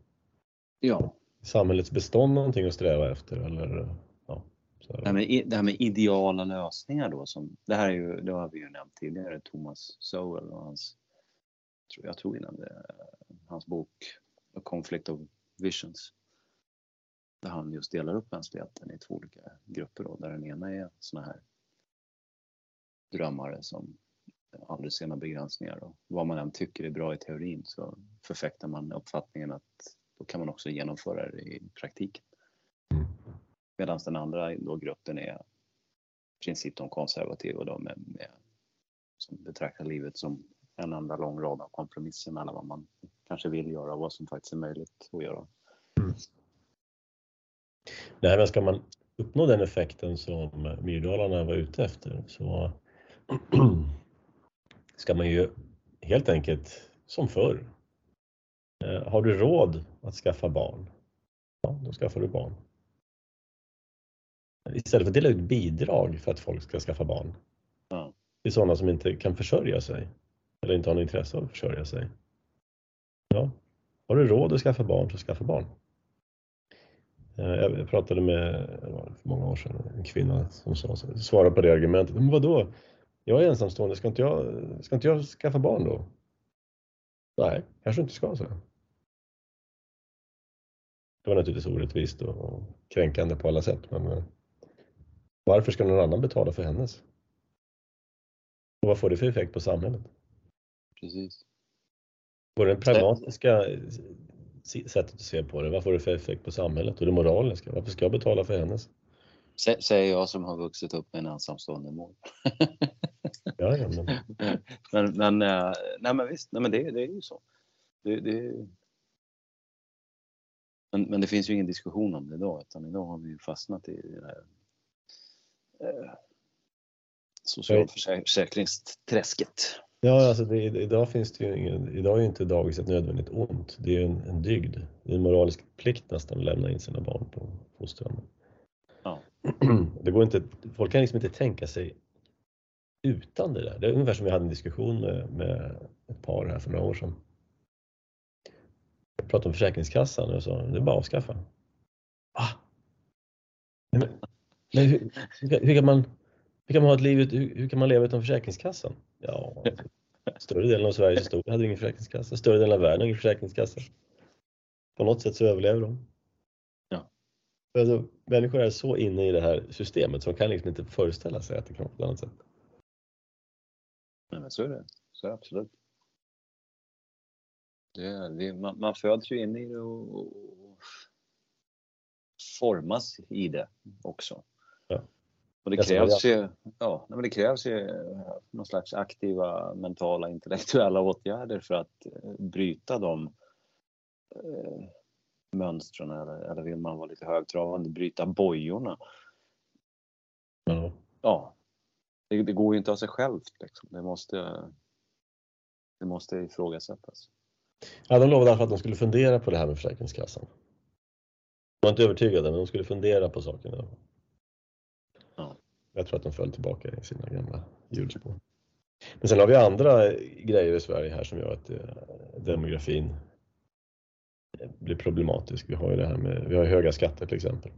Ja, samhällets bestånd någonting att sträva efter eller? Ja, så det här, med, det här med ideala lösningar då, som, det här är ju, det har vi ju nämnt tidigare, Thomas Sowell och hans, tror jag tror vi nämnde, eh, hans bok A Conflict of Visions. Där han just delar upp mänskligheten i två olika grupper då, där den ena är såna här drömmare som aldrig ser några begränsningar och vad man än tycker är bra i teorin så förfäktar man uppfattningen att då kan man också genomföra det i praktiken. Medan den andra då gruppen är i princip de konservativa då de med, som betraktar livet som en enda lång rad av kompromisser mellan vad man kanske vill göra och vad som faktiskt är möjligt att göra. Mm. Nej, men ska man uppnå den effekten som Myrdalarna var ute efter så ska man ju helt enkelt som förr. Eh, har du råd att skaffa barn? Ja, då skaffar du barn. Istället för att dela ut bidrag för att folk ska skaffa barn. Ja. Till sådana som inte kan försörja sig eller inte har något intresse av att försörja sig. Ja, har du råd att skaffa barn så skaffa barn. Eh, Jag pratade med, för många år sedan, en kvinna som sa, svarade på det argumentet. Men vadå? Jag är ensamstående, ska inte jag, ska inte jag skaffa barn då? Nej, kanske inte ska, så. Det var naturligtvis orättvist och kränkande på alla sätt, men eh, varför ska någon annan betala för hennes? Och vad får det för effekt på samhället? Precis. Både det pragmatiska sättet att se på det, vad får det för effekt på samhället? Och det moraliska, varför ska jag betala för hennes? Sä- Säger jag som har vuxit upp med en ensamstående mor. Ja, ja, men, men, men, eh, nej, men visst, nej, men det, det är ju så. Det, det, men, men det finns ju ingen diskussion om det idag, utan idag har vi ju fastnat i det här eh, socialförsäkringsträsket. Ja alltså det, idag finns det ju ingen, idag är ju inte dagis ett nödvändigt ont. Det är ju en, en dygd. Det är en moralisk plikt nästan att lämna in sina barn på fostran. Ja. Det går inte, folk kan liksom inte tänka sig utan det där. Det är ungefär som vi hade en diskussion med, med ett par här för några år sedan. Jag pratade om Försäkringskassan och sa, det är bara att avskaffa. Ah. Men, men hur, hur, kan man, hur kan man ha ett liv, hur, hur kan man leva utan Försäkringskassan? Ja, större delen av Sveriges historia hade ingen försäkringskassa, större delen av världen har ingen försäkringskassa. På något sätt så överlever de. Ja. Alltså, människor är så inne i det här systemet så de kan liksom inte föreställa sig att det kan vara på ett annat sätt. Nej, men så är det. Så är det absolut. Det det, man, man föds ju in i det och, och formas i det också. Ja. Och det sa krävs ju, ja, men det krävs ju eh, någon slags aktiva mentala intellektuella åtgärder för att eh, bryta de eh, mönstren eller, eller vill man vara lite högtravande, bryta bojorna. Ja. Ja, det, det går ju inte av sig självt. Liksom. Det, måste, det måste ifrågasättas. Ja, de lovade att de skulle fundera på det här med Försäkringskassan. De var inte övertygade, men de skulle fundera på saken. i alla fall. Ja. Jag tror att de föll tillbaka i sina gamla hjulspår. Men sen har vi andra grejer i Sverige här som gör att eh, demografin eh, blir problematisk. Vi har ju det här med, vi har höga skatter till exempel.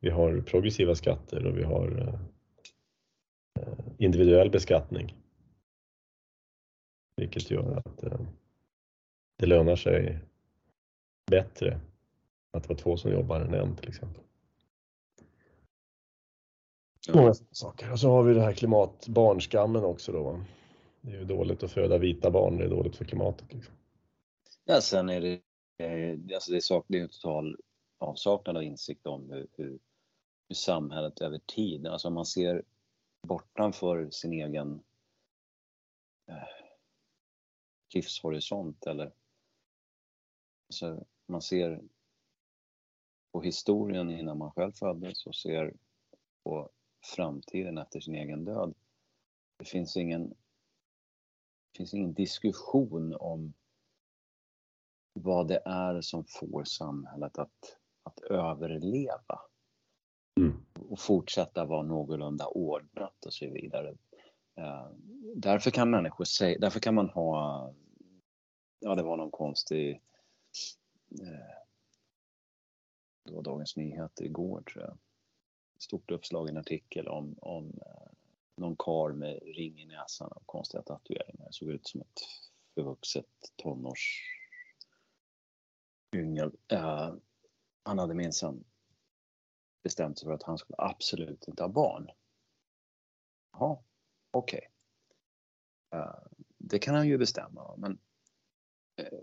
Vi har progressiva skatter och vi har eh, individuell beskattning. Vilket gör att det lönar sig bättre att vara två som jobbar än en till exempel. Många saker. Och så har vi det här klimatbarnskammen också då. va. Det är ju dåligt att föda vita barn, det är dåligt för klimatet. Liksom. Ja, sen är det, eh, alltså det, är sak, det är en total avsaknad av insikt om hur, hur, hur samhället över tid, alltså om man ser bortanför sin egen eh, livshorisont eller alltså man ser på historien innan man själv föddes och ser på framtiden efter sin egen död. Det finns ingen, det finns ingen diskussion om vad det är som får samhället att, att överleva Mm. och fortsätta vara någorlunda ordnat och så vidare. Eh, därför kan människor säga, därför kan man ha, ja det var någon konstig, eh, det var Dagens Nyheter igår tror jag, stort uppslagen artikel om, om eh, någon kar med ring i näsan och konstiga tatueringar. Det Såg ut som ett förvuxet tonårs yngel. Uh, han hade minsann bestämt sig för att han skulle absolut inte ha barn. Jaha, okej. Eh, det kan han ju bestämma, men uh,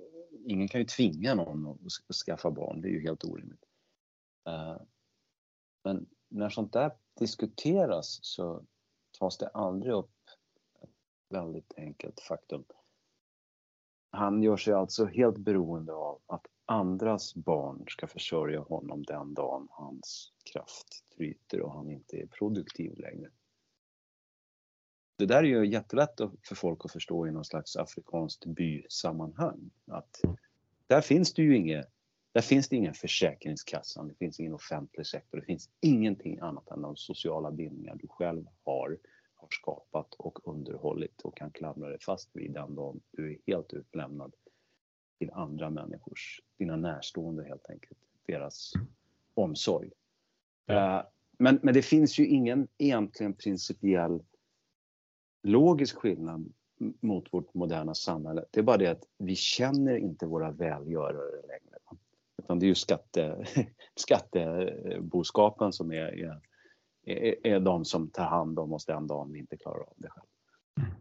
ingen kan ju tvinga någon att skaffa barn. Det är ju helt orimligt. Men när sånt där diskuteras så tas det aldrig upp väldigt enkelt faktum. Han gör sig alltså helt beroende av att andras barn ska försörja honom den dagen hans kraft tryter och han inte är produktiv längre. Det där är ju jättelätt för folk att förstå i någon slags afrikanskt bysammanhang. Att där finns det ju inget, där finns det ingen försäkringskassa, det finns ingen offentlig sektor, det finns ingenting annat än de sociala bindningar du själv har, har skapat och underhållit och kan klamra dig fast vid den dagen du är helt utlämnad till andra människors, dina närstående helt enkelt, deras omsorg. Ja. Eh, men, men det finns ju ingen egentligen principiell logisk skillnad mot vårt moderna samhälle. Det är bara det att vi känner inte våra välgörare längre. Utan det är ju skatte, skatteboskapen som är, är, är de som tar hand om oss den dagen vi inte klarar av det själv.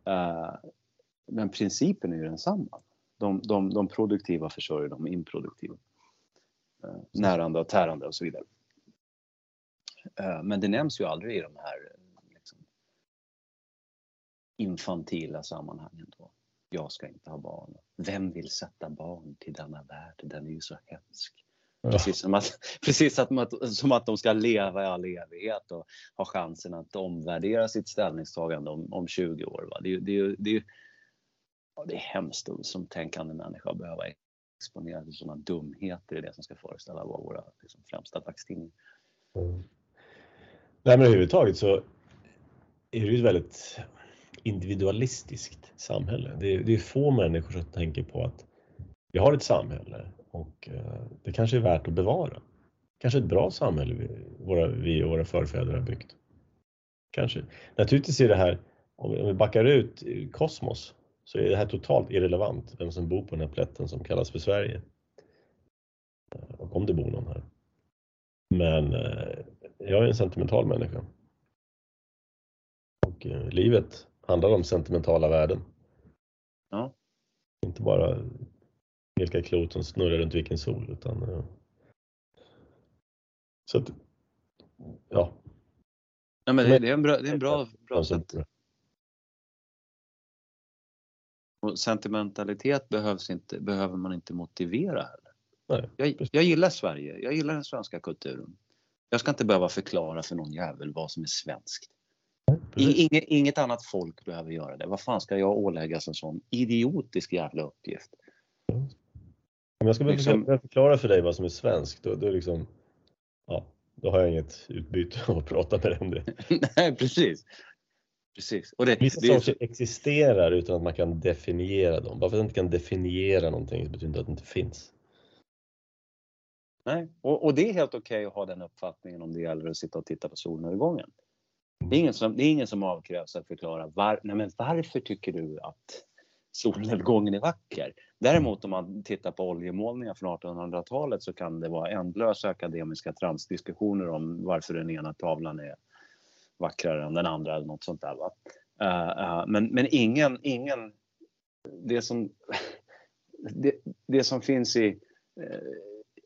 Uh, men principen är ju densamma. De, de, de produktiva försörjer de improduktiva. Uh, närande och tärande och så vidare. Uh, men det nämns ju aldrig i de här infantila sammanhangen då. Jag ska inte ha barn. Vem vill sätta barn till denna värld? Den är ju så hemsk. Precis, som att, precis att, som att de ska leva i all evighet och ha chansen att omvärdera sitt ställningstagande om, om 20 år. Va? Det, det, det, ja, det är hemskt som tänkande människa att behöva exponera till sådana dumheter i det som ska föreställa vara våra liksom, främsta dagstidningar. Mm. Nej, men överhuvudtaget så är det ju väldigt individualistiskt samhälle. Det är, det är få människor som tänker på att vi har ett samhälle och eh, det kanske är värt att bevara. Kanske ett bra samhälle vi, våra, vi och våra förfäder har byggt. Kanske. Naturligtvis är det här, om vi backar ut kosmos, så är det här totalt irrelevant, vem som bor på den här plätten som kallas för Sverige. Eh, och om det bor någon här. Men eh, jag är en sentimental människa. Och livet handlar om sentimentala värden. Ja. Inte bara vilka klot som snurrar runt vilken sol utan eh, så att, ja. ja men det, det, är en bra, det är en bra, bra sätt. Och sentimentalitet behövs inte, behöver man inte motivera heller. Nej, jag, jag gillar Sverige, jag gillar den svenska kulturen. Jag ska inte behöva förklara för någon jävel vad som är svenskt. Inget, inget annat folk behöver göra det. Vad fan ska jag åläggas en sån idiotisk jävla uppgift? Om jag ska liksom... förklara för dig vad som är svenskt, då, då, liksom, ja, då har jag inget utbyte av att prata med dig om det. Nej, precis. precis. Och det, Vissa det saker existerar utan att man kan definiera dem. Bara för att man inte kan definiera någonting betyder inte att det inte finns. Nej, och, och det är helt okej okay att ha den uppfattningen om det gäller att sitta och titta på solnedgången. Det är ingen som, det är ingen som avkrävs att förklara var, nej men varför tycker du att solnedgången är vacker. Däremot om man tittar på oljemålningar från 1800-talet så kan det vara ändlösa akademiska tramsdiskussioner om varför den ena tavlan är vackrare än den andra eller något sånt där. Va? Uh, uh, men, men ingen, ingen, det som, det, det som finns i, uh,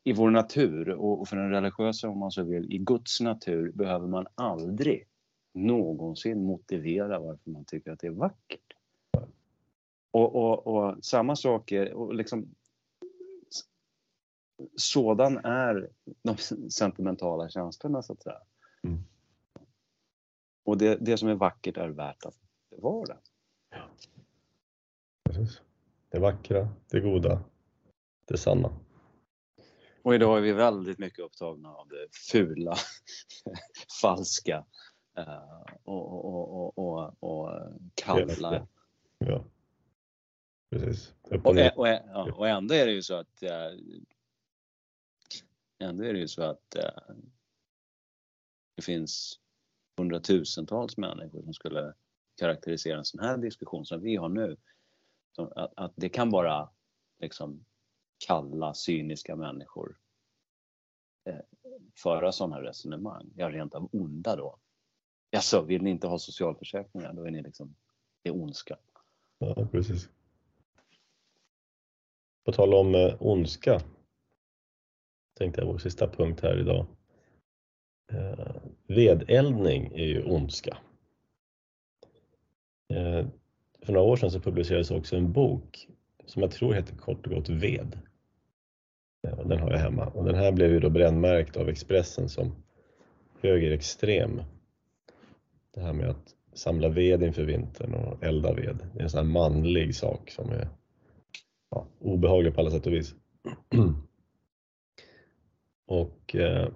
i vår natur och för den religiösa om man så vill, i Guds natur behöver man aldrig någonsin motivera varför man tycker att det är vackert. Och, och, och samma sak är, och liksom, sådan är de sentimentala känslorna så att säga. Mm. Och det, det som är vackert är värt att bevara. Ja. Precis. Det vackra, det goda, det sanna. Och idag är vi väldigt mycket upptagna av det fula, falska, och, och, och, och, kalla. Ja. Precis. Och, och, och, ändå är det ju så att uh, ändå är det ju så att uh, det finns hundratusentals människor som skulle karaktärisera en sån här diskussion som vi har nu. Att, att det kan bara liksom kalla, cyniska människor eh, föra sådana resonemang. Ja, rent av onda då. Jaså, vill ni inte ha socialförsäkringar? Då är ni liksom, det är ondska. Ja, precis. På tal om eh, ondska tänkte jag vår sista punkt här idag. Eh, vedeldning är ju ondska. Eh, för några år sedan så publicerades också en bok som jag tror heter kort och gott Ved. Eh, den har jag hemma och den här blev ju då brännmärkt av Expressen som högerextrem. Det här med att samla ved inför vintern och elda ved. Det är en sån här manlig sak som är ja, obehaglig på alla sätt och vis. och eh,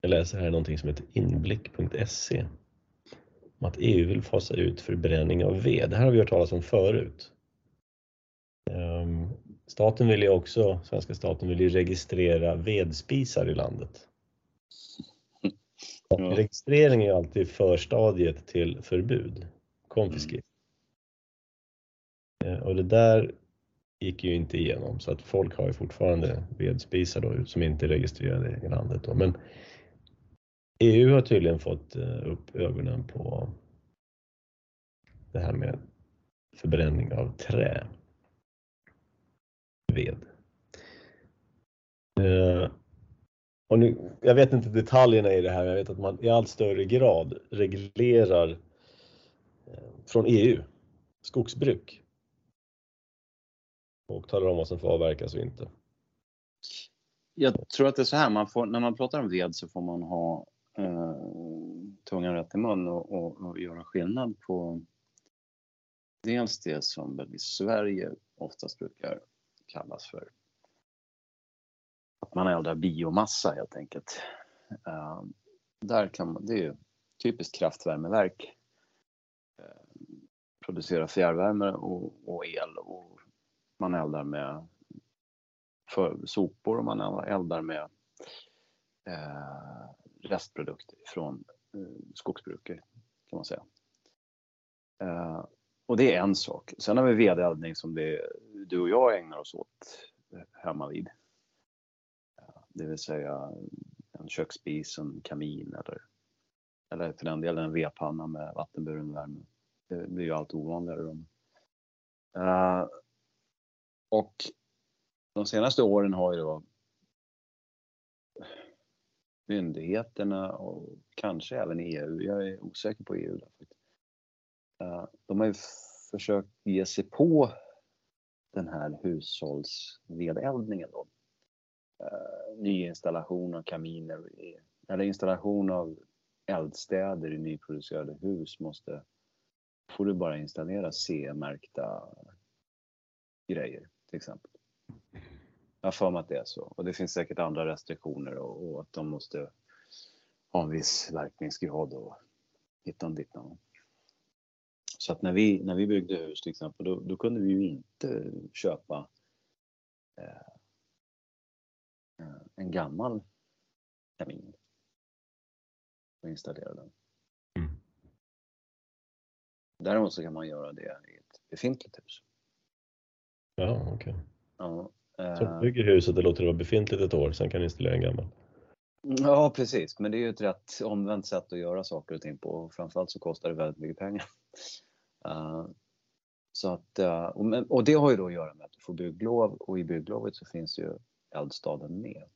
jag läser här någonting som heter inblick.se om att EU vill fasa ut förbränning av ved. Det här har vi hört talas om förut. Ehm, staten vill ju också, svenska staten vill ju registrera vedspisar i landet. Ja. Registrering är alltid förstadiet till förbud, konfiskering. Mm. Och det där gick ju inte igenom så att folk har ju fortfarande vedspisar då, som inte är registrerade i landet. Då. Men EU har tydligen fått eh, upp ögonen på det här med förbränning av trä. Ved. Och nu, jag vet inte detaljerna i det här, men jag vet att man i allt större grad reglerar eh, från EU skogsbruk och talar om vad som får avverkas och inte. Jag tror att det är så här, man får, när man pratar om ved så får man ha eh, tungan rätt i mun och, och, och, göra skillnad på dels det som väl i Sverige oftast brukar kallas för att man eldar biomassa helt enkelt. Uh, där kan man, det är ju typiskt kraftvärmeverk. Uh, producerar fjärrvärme och, och, el och man eldar med för sopor och man eldar med eh, uh, restprodukter från uh, skogsbruket kan man säga. och det är en sak. Sen har vi vedeldning som det, du och jag ägnar oss åt hemma vid det vill säga en köksspis, en kamin eller, eller för den delen en vedpanna med vattenburen värme. Det blir ju allt ovanligare. Uh, och de senaste åren har ju då myndigheterna och kanske även EU, jag är osäker på EU där, uh, de har ju försökt ge sig på den här hushållsvedeldningen då uh, nyinstallation av kaminer eller installation av eldstäder i nyproducerade hus måste får du bara installera CE-märkta grejer till exempel. Jag har för mig att det är så och det finns säkert andra restriktioner och, och att de måste ha en viss verkningsgrad och hittan dittan. Så att när vi, när vi byggde hus till exempel då, då kunde vi ju inte köpa Eh, en gammal kamin och installera den. Mm. Däremot så kan man göra det i ett befintligt hus. Ja, okej. Okay. Ja, så äh, bygger huset och låter det vara befintligt ett år, sen kan du installera en gammal? Ja, precis. Men det är ju ett rätt omvänt sätt att göra saker och ting på och framförallt så kostar det väldigt mycket pengar. Uh, så att, uh, och, och, det har ju då att göra med att du får bygglov och i bygglovet så finns ju eldstaden med.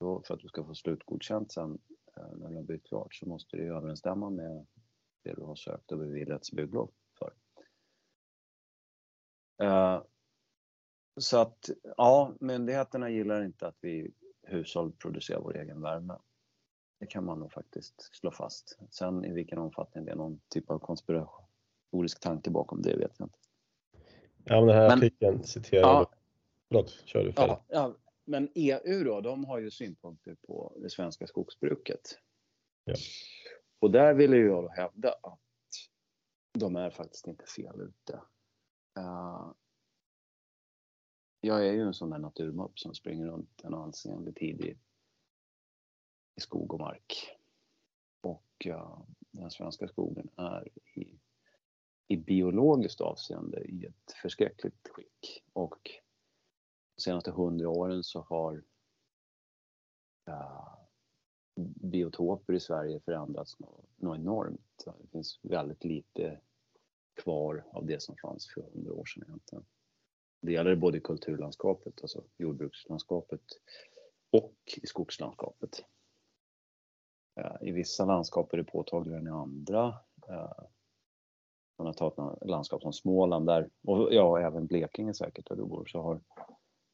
Då, för att du ska få slutgodkänt sen eh, när du har byggt klart så måste det överensstämma med det du har sökt och beviljats bygglov för. Uh, så att ja, myndigheterna gillar inte att vi hushåll producerar vår egen värme. Det kan man nog faktiskt slå fast. Sen i vilken omfattning det är någon typ av konspiratorisk tanke bakom det vet jag inte. Ja, men den här men, artikeln citerar ja, Förlåt, kör du. Ja, ja, men EU då, de har ju synpunkter på det svenska skogsbruket. Ja. Och där vill jag då hävda att de är faktiskt inte fel ute. Uh, jag är ju en sån där naturmupp som springer runt en ansenlig tid i, i skog och mark. Och uh, den svenska skogen är i, i biologiskt avseende i ett förskräckligt skick. Och senaste hundra åren så har uh, biotoper i Sverige förändrats något, enormt. Det finns väldigt lite kvar av det som fanns för hundra år sedan egentligen. Det gäller både i kulturlandskapet, alltså jordbrukslandskapet och i skogslandskapet. I vissa landskap är det påtagligare än i andra. Man har tagit landskap som Småland där, och ja, även Blekinge säkert där du bor, så har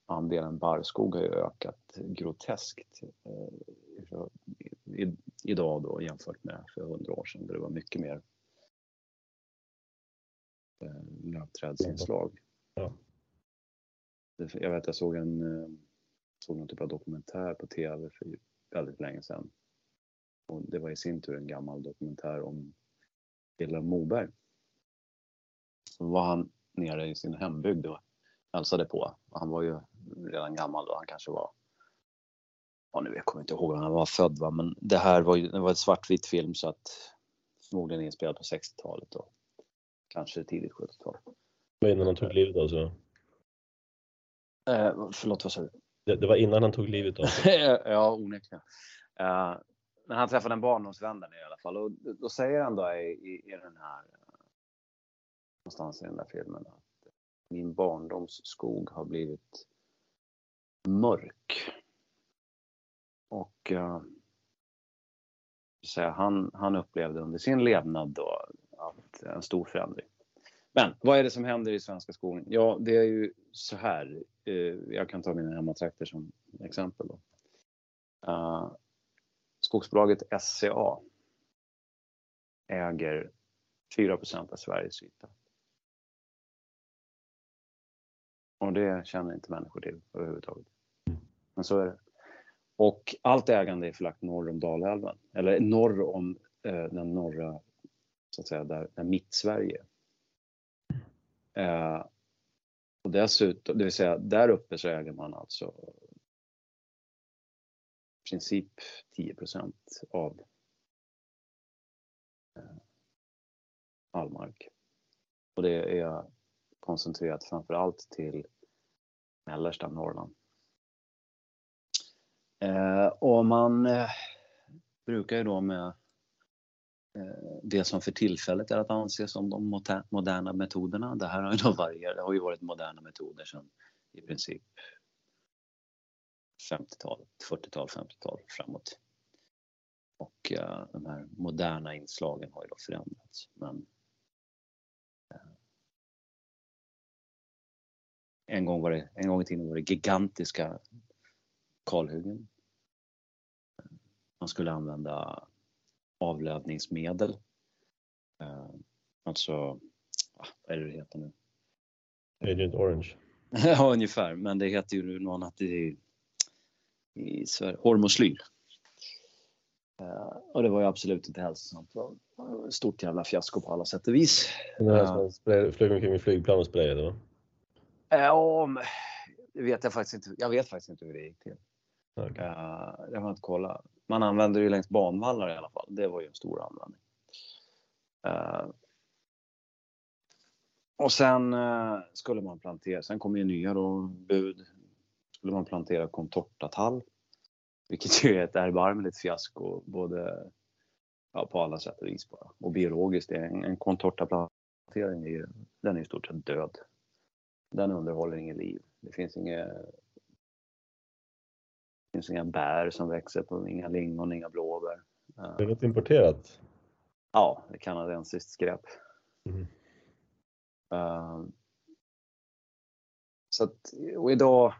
andelen barrskog har ju ökat groteskt eh, i, idag då jämfört med för hundra år sedan då det var mycket mer eh, lövträdsinslag. Ja. Jag vet, jag såg en eh, såg någon typ av dokumentär på tv för väldigt länge sedan. Och det var i sin tur en gammal dokumentär om Vilhelm Moberg. Så var han nere i sin hembygd och hälsade på. Han var ju redan gammal då, han kanske var Ja, nu jag kommer inte ihåg när han var född va? men det här var ju det var ett svartvit film så att förmodligen inspelad på 60-talet och kanske tidigt 70-tal. Det var innan han tog livet av sig? Eh, förlåt, vad sa du? Det, det, var innan han tog livet av sig? ja, onekligen. Uh, men han träffade en barndomsvän där i alla fall och då säger han då i, i, i den här någonstans i den där filmen att min barndomsskog har blivit mörk. Och uh, så han, han upplevde under sin levnad då att en stor förändring. Men vad är det som händer i svenska skogen? Ja, det är ju så här. Uh, jag kan ta mina hemmatrakter som exempel. Då. Uh, skogsbolaget SCA äger 4% av Sveriges yta. Och det känner inte människor till överhuvudtaget. Men så är det. Och allt ägande är förlagt norr om Dalälven, eller norr om eh, den norra, så att säga, där, där Mittsverige. Eh, och dessutom, det vill säga där uppe så äger man alltså i princip 10% av eh, all mark. Och det är koncentrerat framför allt till mellersta Norrland. Eh, och man eh, brukar ju då med eh, det som för tillfället är att anse som de moderna metoderna. Det här har ju då varierat, det har ju varit moderna metoder sedan i princip 50-talet, 40-tal, 50-tal framåt. Och uh, de här moderna inslagen har ju då förändrats. Men en, gång var det, en gång i tiden var det gigantiska kalhyggen. Man skulle använda avlövningsmedel. Uh, alltså, vad är det det heter nu? Agent Orange. ja, ungefär. Men det heter ju något annat i, i Sverige. Hormoslyr. Uh, och det var ju absolut inte hälsosamt. Det var ett stort jävla fiasko på alla sätt och vis. Det här som uh, flög omkring med flygplan och sprayade va? Ja, det vet jag faktiskt inte. Jag vet faktiskt inte hur det gick till. Okay. Uh, jag har inte kollat. Man använder ju längs banvallar i alla fall. Det var ju en stor användning. Uh, och sen uh, skulle man plantera, sen kom ju nya då, bud. Skulle man plantera contortatall. Vilket ju är ett erbarmligt fiasko både ja, på alla sätt och vis bara. Och biologiskt, en, en contortaplantering är ju, den är i stort sett död. Den underhåller inget liv. Det finns inget det finns inga bär som växer på, inga lingon, inga blåbär. Det är något importerat? Ja, det är kanadensiskt skräp. Mm. Uh, så att, och idag,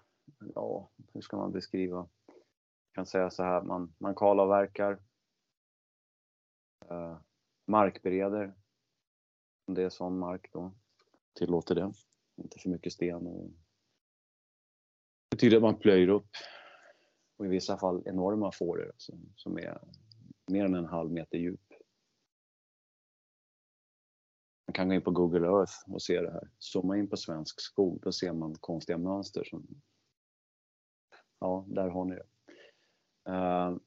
ja, hur ska man beskriva? Jag kan säga så här, man, man kalavverkar, uh, markbereder, om det är sån mark då, tillåter det. Inte för mycket sten. Och det betyder att man plöjer upp och i vissa fall enorma fåror som, som är mer än en halv meter djup. Man kan gå in på Google Earth och se det här. Zooma in på svensk skog, då ser man konstiga mönster. Som... Ja, där har ni det. Uh...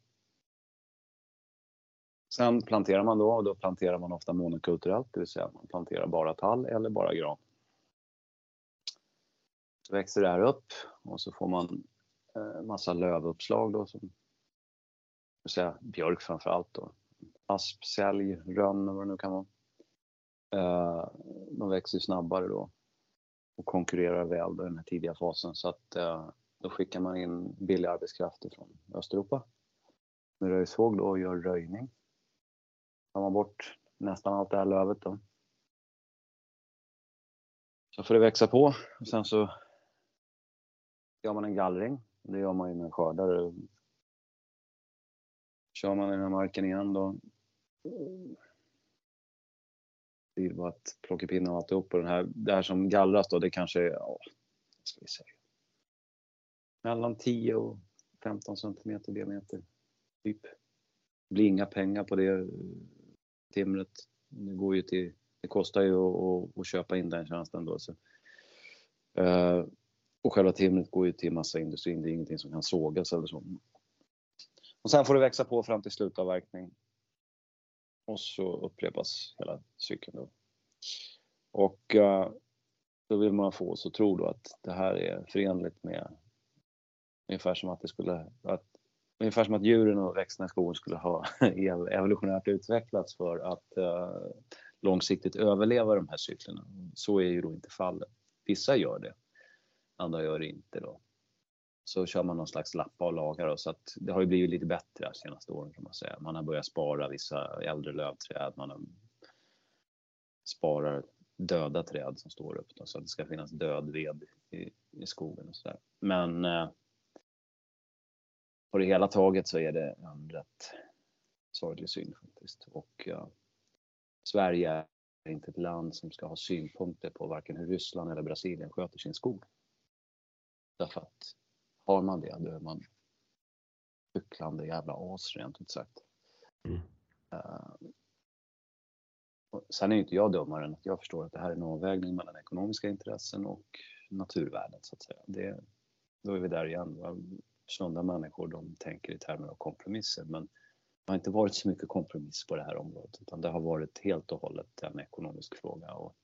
Sen planterar man då och då planterar man ofta monokulturellt, det vill säga man planterar bara tall eller bara gran. Så växer det här upp och så får man eh, massa lövuppslag då som säga, björk framför allt då. Asp, sälj, rönn och vad det nu kan vara. Eh, de växer snabbare då och konkurrerar väl i den här tidiga fasen så att eh, då skickar man in billig arbetskraft från Östeuropa med röjsåg då och gör röjning. Tar man bort nästan allt det här lövet då. Så får det växa på och sen så gör man en gallring. Det gör man ju med skördar. Kör man den här marken igen då Det är bara att plocka pinnar och alltihop. Och den här, det här som gallras då, det kanske är, ja, ska vi säga, mellan 10 och 15 centimeter diameter. Typ. Det blir inga pengar på det timret. Det, går ju till, det kostar ju att, att, att köpa in den tjänsten då. Så. Uh, och själva timret går ju till massaindustrin. Det är ingenting som kan sågas eller så. Och sen får det växa på fram till slutavverkning. Och så upprepas hela cykeln då. Och eh, då vill man få oss att tro då att det här är förenligt med ungefär som att det skulle att, ungefär som att djuren och växterna i skogen skulle ha evolutionärt utvecklats för att eh, långsiktigt överleva de här cyklerna. Så är ju då inte fallet. Vissa gör det, andra gör det inte då. Så kör man någon slags lappa och lagar då, så att det har ju blivit lite bättre de senaste åren kan man säga. Man har börjat spara vissa äldre lövträd, man har sparar döda träd som står upp då, så att det ska finnas död ved i, i skogen och sådär. Men eh, på det hela taget så är det en rätt sorglig syn faktiskt. Och uh, Sverige är inte ett land som ska ha synpunkter på varken hur Ryssland eller Brasilien sköter sin skog. Därför att har man det, då är man hycklande jävla as rent ut sagt. Mm. Uh, sen är ju inte jag dummare än att jag förstår att det här är en avvägning mellan ekonomiska intressen och naturvärdet så att säga. Det, då är vi där igen sunda människor de tänker i termer av kompromisser. Men det har inte varit så mycket kompromiss på det här området utan det har varit helt och hållet en ekonomisk fråga och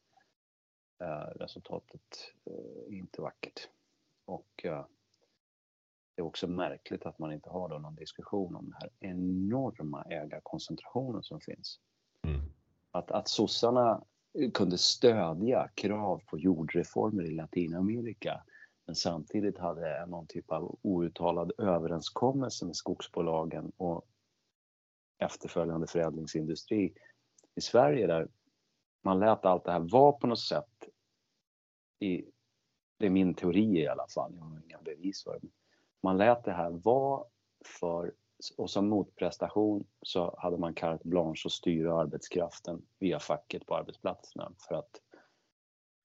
eh, resultatet eh, är inte vackert. Och eh, det är också märkligt att man inte har någon diskussion om den här enorma ägarkoncentrationen som finns. Mm. Att, att sossarna kunde stödja krav på jordreformer i Latinamerika men samtidigt hade någon typ av outtalad överenskommelse med skogsbolagen och efterföljande förädlingsindustri i Sverige där man lät allt det här vara på något sätt i, det är min teori i alla fall, jag har inga bevis för det. Man lät det här vara för, och som motprestation så hade man carte blanche att styra arbetskraften via facket på arbetsplatserna för att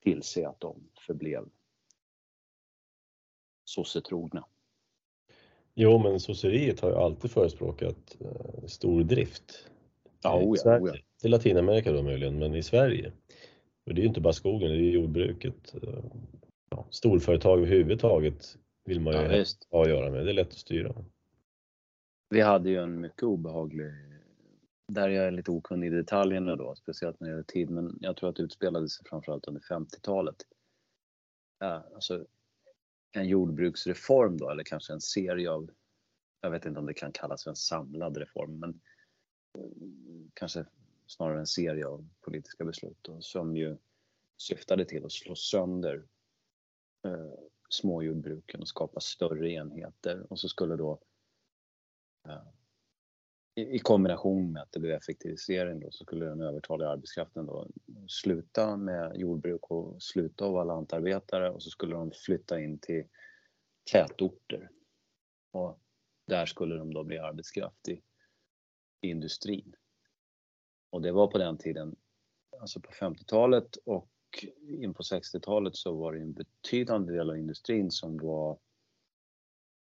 tillse att de förblev sossetrogna. Jo, men sosseriet har ju alltid förespråkat eh, stor drift. Ja, oja, oja. Till Latinamerika då möjligen, men i Sverige. Och det är ju inte bara skogen, det är jordbruket. Ja, storföretag överhuvudtaget vill man ju ja, ha att göra med, det är lätt att styra. Vi hade ju en mycket obehaglig, där jag är lite okunnig i detaljerna då, speciellt när det gäller tid, men jag tror att det utspelade sig framförallt under 50-talet. Ja, alltså en jordbruksreform då, eller kanske en serie av, jag vet inte om det kan kallas för en samlad reform, men eh, kanske snarare en serie av politiska beslut då, som ju syftade till att slå sönder eh, småjordbruken och skapa större enheter och så skulle då eh, i kombination med att det blev effektivisering då så skulle den övertaliga arbetskraften då sluta med jordbruk och sluta att vara lantarbetare och så skulle de flytta in till tätorter. Och där skulle de då bli arbetskraft i, i industrin. Och det var på den tiden, alltså på 50-talet och in på 60-talet så var det en betydande del av industrin som var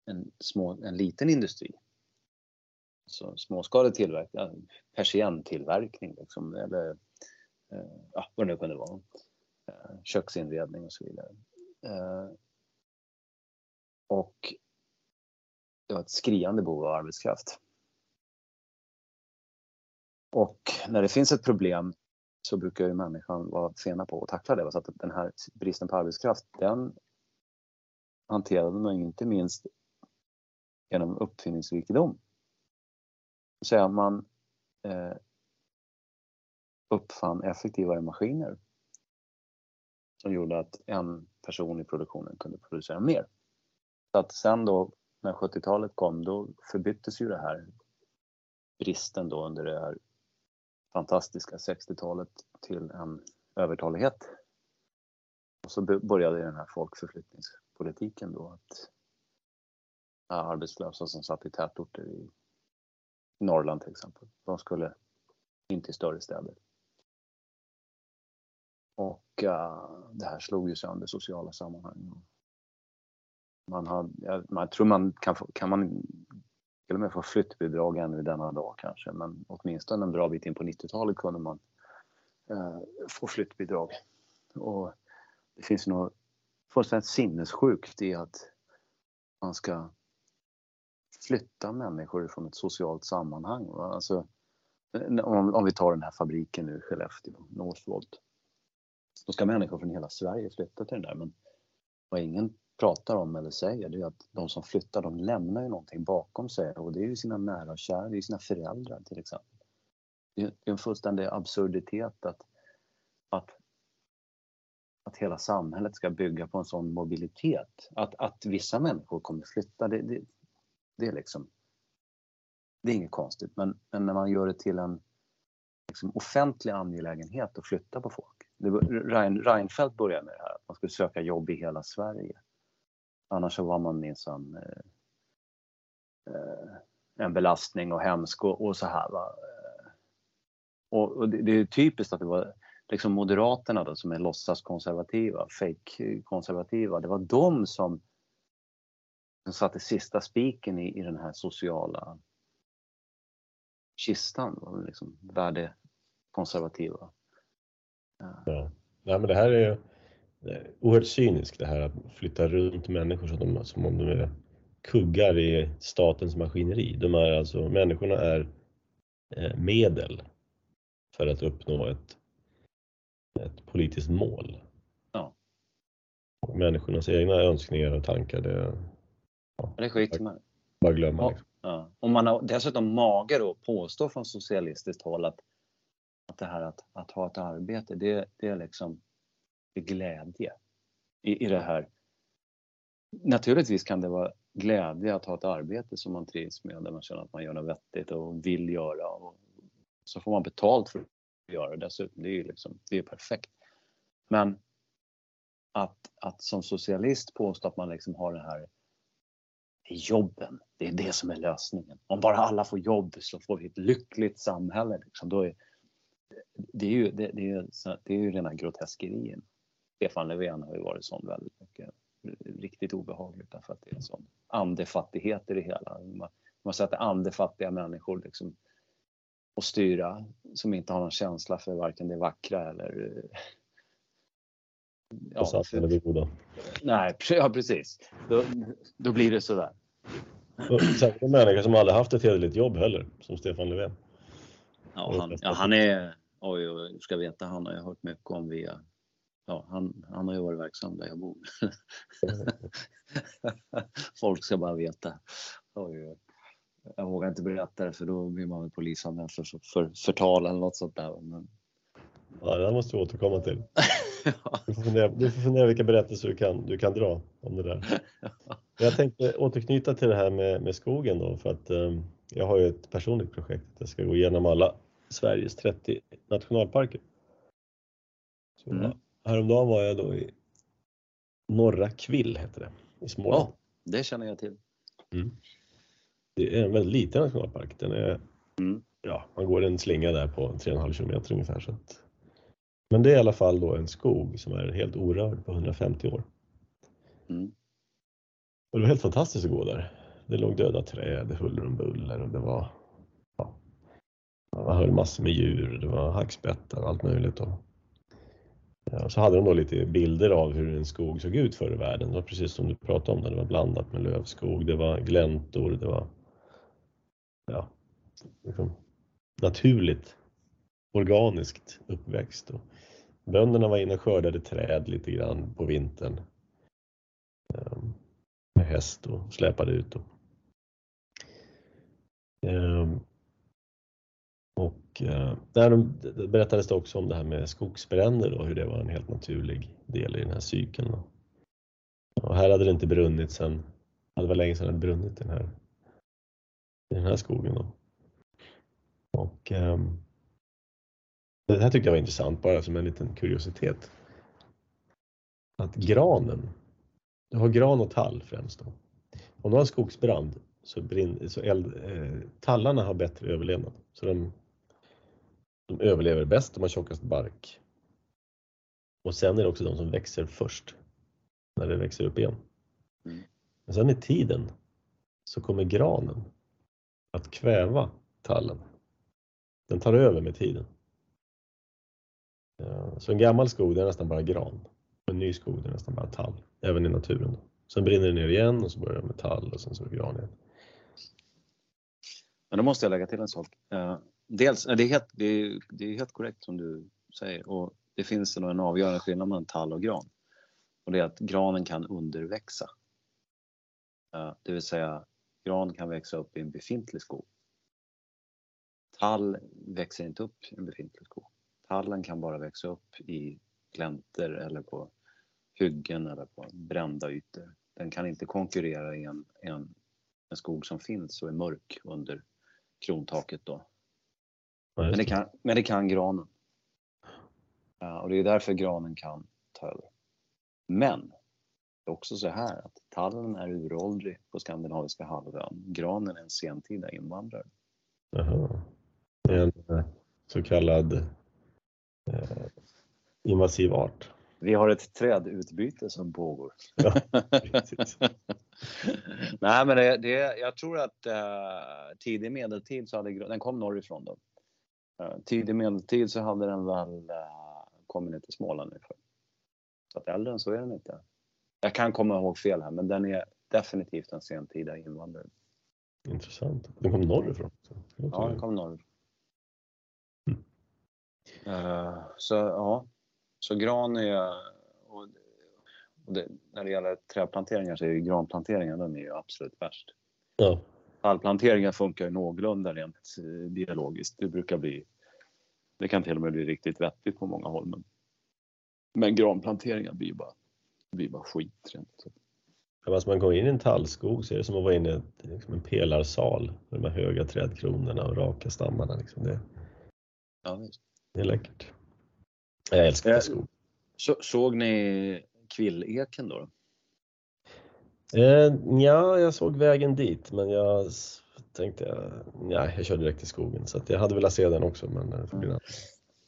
en, små, en liten industri så småskalig tillverkning, persienntillverkning liksom, eller eh, ja, vad det nu kunde vara. Eh, köksinredning och så vidare. Eh, och det var ett skriande behov av arbetskraft. Och när det finns ett problem så brukar ju människan vara sena på att tackla det. Så att den här bristen på arbetskraft, den hanterade man inte minst genom uppfinningsrikedom säga man eh, uppfann effektivare maskiner som gjorde att en person i produktionen kunde producera mer. Så att sen då när 70-talet kom då förbyttes ju det här bristen då under det här fantastiska 60-talet till en övertalighet. Och så började den här folkförflyttningspolitiken då att arbetslösa som satt i tätorter i Norrland till exempel, de skulle in till större städer. Och uh, det här slog ju sönder sociala sammanhang. Man hade, jag, tror man kan, kan man till och med få flyttbidrag ännu denna dag kanske, men åtminstone en bra bit in på 90-talet kunde man eh, få flyttbidrag. Och det finns något fullständigt sinnessjukt i att man ska flytta människor från ett socialt sammanhang. Alltså, om, om vi tar den här fabriken nu i Skellefteå, Northvolt. Då ska människor från hela Sverige flytta till den där men var ingen pratar om eller säger det är att de som flyttar de lämnar ju någonting bakom sig och det är ju sina nära och kära, det är sina föräldrar till exempel. Det är en fullständig absurditet att, att, att hela samhället ska bygga på en sån mobilitet. Att, att vissa människor kommer flytta, det, det, det är liksom det är inget konstigt men, men när man gör det till en liksom, offentlig angelägenhet att flytta på folk. Det, Rein, Reinfeldt började med det här, att man skulle söka jobb i hela Sverige. Annars så var man minsann eh, eh, en belastning och hemsk och, och så här. Va? Eh, och, och det, det, är typiskt att det var liksom Moderaterna då, som är låtsaskonservativa, fake-konservativa, det var de som som satte sista spiken i, i den här sociala kistan, liksom värdekonservativa. Ja. ja, men det här är oerhört cyniskt det här att flytta runt människor som, de, som om de är kuggar i statens maskineri. De är alltså, människorna är eh, medel för att uppnå ett, ett politiskt mål. Ja. Och människornas egna önskningar och tankar, det, Ja. Det skiter man Bara glömma. Ja. Liksom. Ja. Och man har dessutom mage då att påstå från socialistiskt håll att, att det här att, att ha ett arbete, det, det är liksom glädje i, i det här. Naturligtvis kan det vara glädje att ha ett arbete som man trivs med, där man känner att man gör något vettigt och vill göra. Och så får man betalt för att göra det dessutom. Det är ju liksom, det är perfekt. Men att, att som socialist påstå att man liksom har det här det är jobben. Det är det som är lösningen. Om bara alla får jobb så får vi ett lyckligt samhälle. Liksom. Då är, det, är ju, det, det, är, det är ju rena groteskerien. Stefan Löfven har ju varit sån väldigt mycket. Riktigt obehagligt därför att det är en sån andefattighet i det hela. Man, man sätter andefattiga människor liksom och styra som inte har någon känsla för varken det vackra eller Ja, för, eller det goda. Nej, ja precis. Då, då blir det sådär. Säkert en människa som aldrig haft ett hederligt jobb heller, som Stefan Löfven. Ja, han, ja, han är, oj, oj, ska veta, han har jag hört mycket om via, ja, han, han har ju varit verksam där jag bor. Folk ska bara veta. Oj. Jag vågar inte berätta det för då blir man väl polisanmäld för, för förtal eller något sånt där. Men... Ja, det måste vi återkomma till. Du får, fundera, du får fundera vilka berättelser du kan, du kan dra om det där. Jag tänkte återknyta till det här med, med skogen då för att um, jag har ju ett personligt projekt. Jag ska gå igenom alla Sveriges 30 nationalparker. Så mm. Häromdagen var jag då i Norra Kvill, heter det, i Småland. Ja, det känner jag till. Mm. Det är en väldigt liten nationalpark. Den är, mm. ja, man går en slinga där på 3,5 kilometer ungefär. Så att men det är i alla fall då en skog som är helt orörd på 150 år. Mm. Och det var helt fantastiskt att gå där. Det låg döda träd, huller om buller och det var ja, man höll massor med djur, det var hackspettar och allt möjligt. Och, Eh, och så hade de då lite bilder av hur en skog såg ut förr i världen. Det var precis som du pratade om, det var blandat med lövskog, det var gläntor, det var ja, liksom, naturligt organiskt uppväxt. Och bönderna var inne och skördade träd lite grann på vintern ehm, med häst och släpade ut. Och, och eh, där de, berättades det också om det här med skogsbränder och hur det var en helt naturlig del i den här cykeln. Och här hade det inte brunnit sen, det var länge sedan det hade brunnit i den här, i den här skogen. Då. Och um, det här tyckte jag var intressant, bara som en liten kuriositet. att granen, du har gran och tall främst då. Om du har en skogsbrand så, brin, så eld, eh, tallarna har bättre överlevnad. Så de, de överlever bäst, de har tjockast bark. Och sen är det också de som växer först när det växer upp igen. Mm. Men sen med tiden så kommer granen att kväva tallen. Den tar över med tiden. Ja, Så en gammal skog är nästan bara gran. En ny skog är nästan bara tall, även i naturen. Sen brinner det ner igen och så börjar det med tall och sen så är det gran igen. Men då måste jag lägga till en sak. Dels, det är, helt, det, är, det är helt korrekt som du säger och det finns nog en avgörande skillnad mellan tall och gran. Och det är att granen kan underväxa. Det vill säga gran kan växa upp i en befintlig skog. Tall växer inte upp i en befintlig skog. Tallen kan bara växa upp i gläntor eller på hyggen eller på brända ytor. Den kan inte konkurrera i en, en, en skog som finns och är mörk under krontaket då. Men det kan, men det kan granen. Ja, och det är därför granen kan ta över. Men det är också så här att tallen är uråldrig på skandinaviska halvön. Granen är en sentida invandrare. Jaha. En eh, så kallad eh, invasiv art. Vi har ett trädutbyte som pågår. Ja. Nej, men det, det, jag tror att eh, tidig medeltid så hade den kom norrifrån då. Eh, tidig medeltid så hade den väl eh, kommit ner till Småland ungefär. Så att äldre än så är den inte. Jag kan komma ihåg fel här, men den är definitivt en sentida invandrare. Intressant. Den kom norrifrån. Ja, den kom norrifrån. Mm. Eh, så ja, så gran är och, och det, när det gäller trädplanteringar så är ju granplanteringar de är ju absolut värst. ja. Tallplanteringar funkar ju någorlunda rent eh, biologiskt. Det brukar bli, det kan till och med bli riktigt vettigt på många håll. Men, men granplanteringar blir ju bara, blir bara skit. Rent. Ja, Alltså man går in i en tallskog så är det som att vara inne i liksom en pelarsal med de här höga trädkronorna och raka stammarna. Liksom. Det, Ja, det är läckert. Jag älskar Eh, skog. Så, såg ni kvilleken då? Eh, ja, jag såg vägen dit men jag tänkte, eh, nej, jag körde direkt till skogen så att jag hade velat se den också men det får bli annan.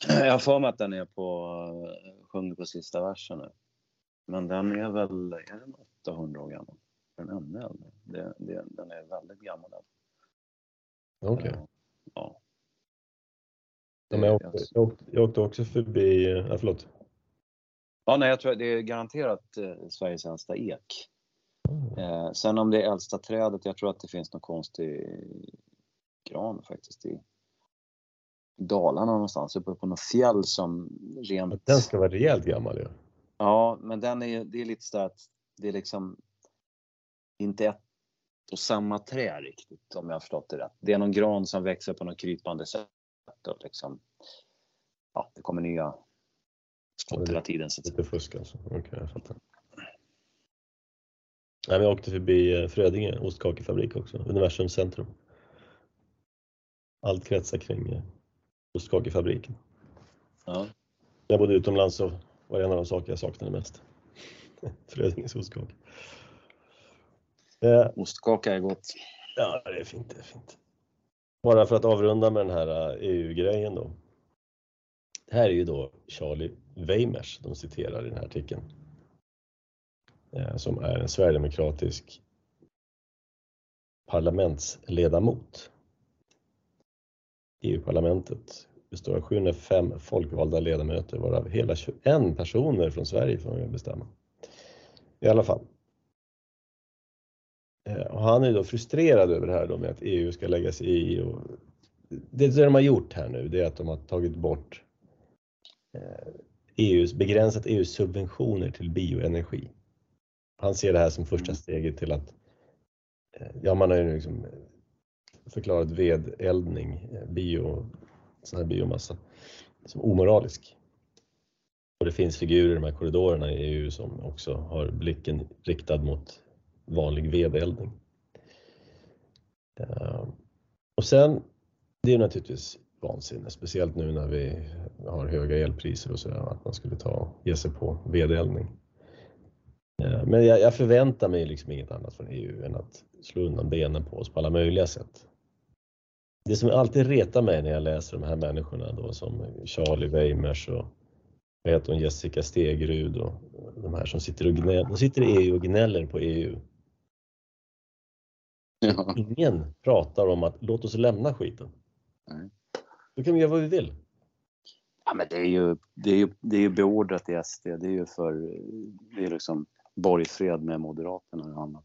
Jag har för mig att den är på, eh, sjunger på sista versen nu. Men den är väl, är den 800 år gammal? Är den ännu äldre? Det, det, den är väldigt gammal. Okej. Eh, Ja. Ja, jag, åkte, jag, åkte, jag åkte också förbi, eh, ja, förlåt. Ja, nej, jag tror att det är garanterat Sveriges äldsta ek. Eh, sen om det är äldsta trädet, jag tror att det finns någon konstig gran faktiskt i Dalarna någonstans, uppe på något fjäll som rent... Den ska vara rejält gammal ju. Ja, men den är, det är lite så att det är liksom inte ett och samma trä riktigt om jag har förstått det rätt. Det är någon gran som växer på något krypande sätt och liksom, ja, det kommer nya skott hela tiden. Så att, Lite fusk alltså. Okej, jag fattar. Nej, jag åkte förbi eh, Frödinge ostkakefabrik också, Universums centrum. Allt kretsar kring eh, ostkakefabriken. ja. Jag bodde utomlands så var en av de saker jag saknade mest. Frödinges ostkaka. Eh, Ostkaka är gott. Ja, det är fint. Det är fint. Bara för att avrunda med den här eh, EU-grejen då. Det här är ju då Charlie Weimers de citerar i den här artikeln. Eh, som är en sverigedemokratisk parlamentsledamot. EU-parlamentet består av 705 folkvalda ledamöter varav hela 21 personer från Sverige får man ju bestämma. I alla fall. Eh, och han är då frustrerad över det här då med att EU ska lägga sig i. Och det, det de har gjort här nu det är att de har tagit bort eh, e EUs, begränsat EUs subventioner till bioenergi. Han ser det här som första steget till att, eh, ja man har ju liksom förklarat vedeldning, eh, bio, sån här biomassa, som omoralisk. Och det finns figurer i de här korridorerna i EU som också har blicken riktad mot vanlig vedeldning. Eh, Och sen, det är naturligtvis vansinne, speciellt nu när vi har höga elpriser och sådär, att man skulle ta ge sig på vedeldning. Eh, men jag, jag, förväntar mig liksom inget annat från EU än att slå undan benen på oss på alla möjliga sätt. Det som alltid retar mig när jag läser de här människorna då som Charlie Weimers och vad heter hon, Jessica Stegrud och de här som sitter, och gnäller, de sitter i EU och gnäller på EU. Ja. Ingen pratar om att låt oss lämna skiten. Nej. Då kan vi göra vad vi vill. Ja, men det är ju, det är ju, det är ju beordrat i SD. Det är ju för, det är liksom borgfred med Moderaterna och annat.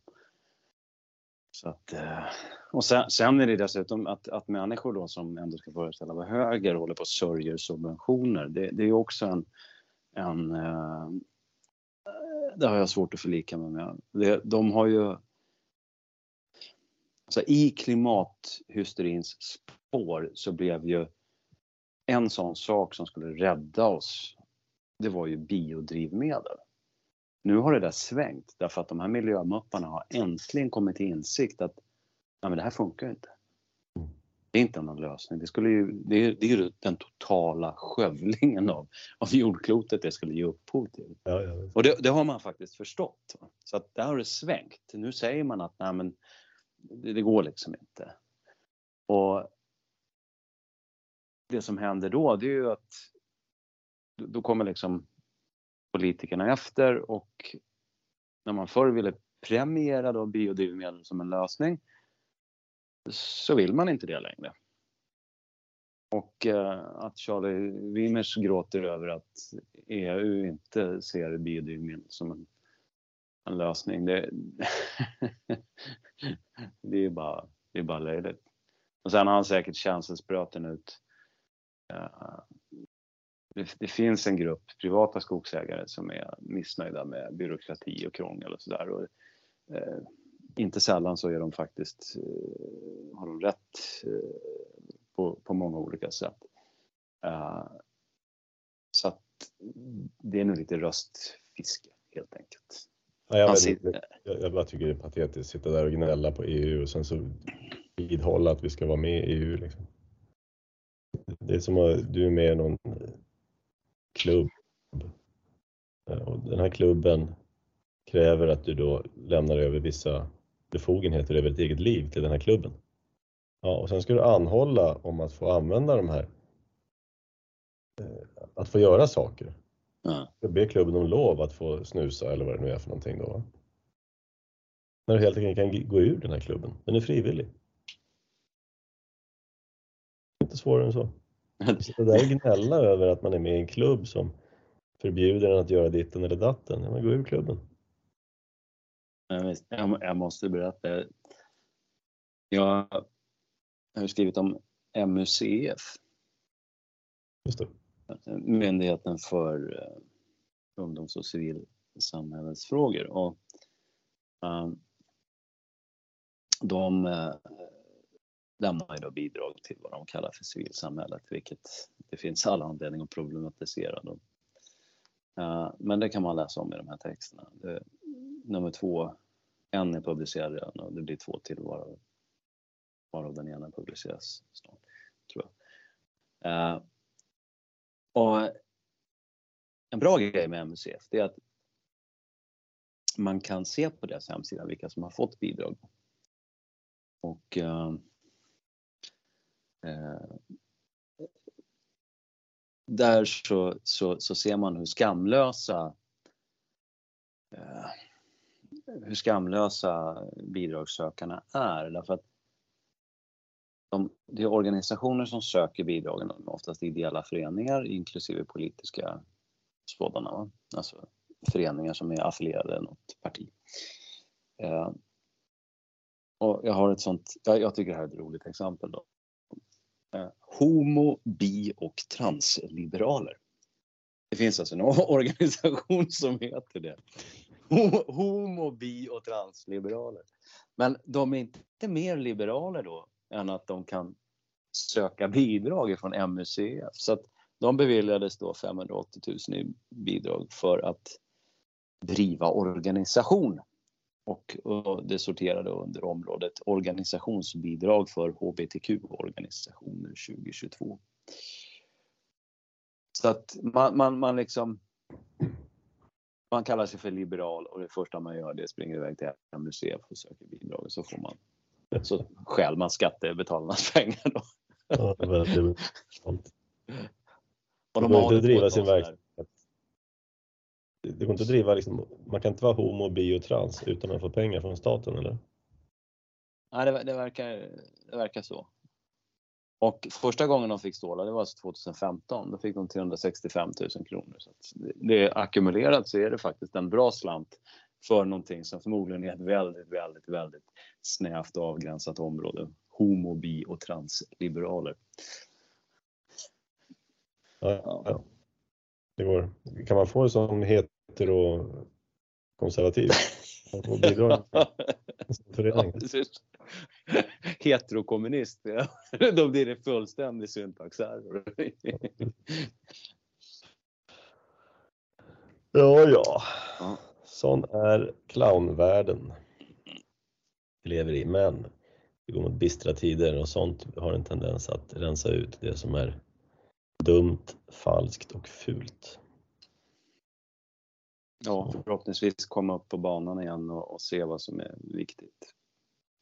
Så att, eh, och sen, sen är det dessutom att, att människor då som ändå ska föreställa vara höger håller på och sörjer subventioner. Det, det är ju också en, en eh, det har jag svårt att förlika mig med. Det, de har ju alltså i klimathysterins spår så blev ju en sån sak som skulle rädda oss, det var ju biodrivmedel. Nu har det där svängt därför att de här miljömupparna har äntligen kommit till insikt att nej, men det här funkar inte. Det är inte någon lösning. Det, skulle ju, det, är, det är ju den totala skövlingen av, av jordklotet det skulle ge upphov till. Ja, ja. Och det, det, har man faktiskt förstått. Så att där har det svängt. Nu säger man att nej, men det, det går liksom inte. Och det som händer då, det är ju att då kommer liksom politikerna efter och när man förr ville premiera då biodrivmedel som en lösning så vill man inte det längre. Och eh, att Charlie Wimers gråter över att EU inte ser biodrivmedel som en, en lösning, det, det är bara, det är bara löjligt. Och sen har han säkert känselspröten ut eh, det, det, finns en grupp privata skogsägare som är missnöjda med byråkrati och krångel och sådär. Eh, inte sällan så är de faktiskt, eh, har de rätt eh, på, på många olika sätt. Eh, så att det är nog lite röstfiske helt enkelt. Ja, jag, vet, jag, jag bara tycker det är patetiskt att sitta där och gnälla på EU och sen så vidhålla att vi ska vara med i EU. Liksom. Det är som att du är med i någon klubb. Och den här klubben kräver att du då lämnar över vissa befogenheter över ditt eget liv till den här klubben. Ja, och sen ska du anhålla om att få använda de här, eh, att få göra saker. Ja. Ber klubben om lov att få snusa eller vad det nu är för någonting då. När du helt enkelt kan gå ur den här klubben. Den är frivillig. Inte svårare än så. Sitta där gnälla över att man är med i en klubb som förbjuder en att göra ditten eller datten. Ja, men gå ur klubben. Jag måste berätta. Jag har skrivit om MUCF. Just det. Myndigheten för eh, ungdoms och civilsamhällesfrågor. Och, um, de uh, lämnar ju då bidrag till vad de kallar för civilsamhället, vilket det finns alla anledning att problematisera. Då. Eh, men det kan man läsa om i de här texterna. Nummer två, en är publicerad redan och det blir två till varav, varav den ena publiceras snart, tror jag. Eh, och en bra grej med MUCF det är att man kan se på deras hemsida vilka som har fått bidrag. Och eh, Eh, där så, så, så, ser man hur skamlösa eh, hur skamlösa bidragssökarna är. Därför att de, det är organisationer som söker bidragen, oftast ideella föreningar inklusive politiska sådana. Alltså föreningar som är affilierade något parti. Eh, och jag har ett sånt, jag, jag, tycker det här är ett roligt exempel. Då. Eh, homo, bi och transliberaler. Det finns alltså en organisation som heter det homo, bi och transliberaler. Men de är inte mer liberaler då än att de kan söka bidrag från MUCF. Så att de beviljades då 580 000 i bidrag för att driva organisation. Och, det sorterade under området organisationsbidrag för hbtq-organisationer 2022. Så att man, man, man liksom Man kallar sig för liberal och det första man gör det är att springa iväg till ett museum och söker bidrag och så får man så stjäl man skattebetalarnas pengar då. Ja, det det. Och de har det driva sin verksamhet. Det går inte att driva liksom, man kan inte vara homo, bi och trans utan att få pengar från staten eller? Nej, det, det, verkar, det verkar så. Och första gången de fick stålar, det var alltså 2015. Då fick de 365 000 kronor. Så det, det ackumulerat så är det faktiskt en bra slant för någonting som förmodligen är ett väldigt, väldigt, väldigt snävt avgränsat område. Homo, bi och transliberaler. Ja, Ja. Det går. Kan man få det som hetero konservativ? Man får bidrag som Ja, förening. precis. Heterokommunist, ja. då blir det fullständig syntaxerror. Ja, ja. Ja. Sån är clownvärlden vi lever i. Men det går mot bistra tider och sånt har en tendens att rensa ut det som är dumt, falskt och fult. Ja, förhoppningsvis komma upp på banan igen och, och se vad som är viktigt.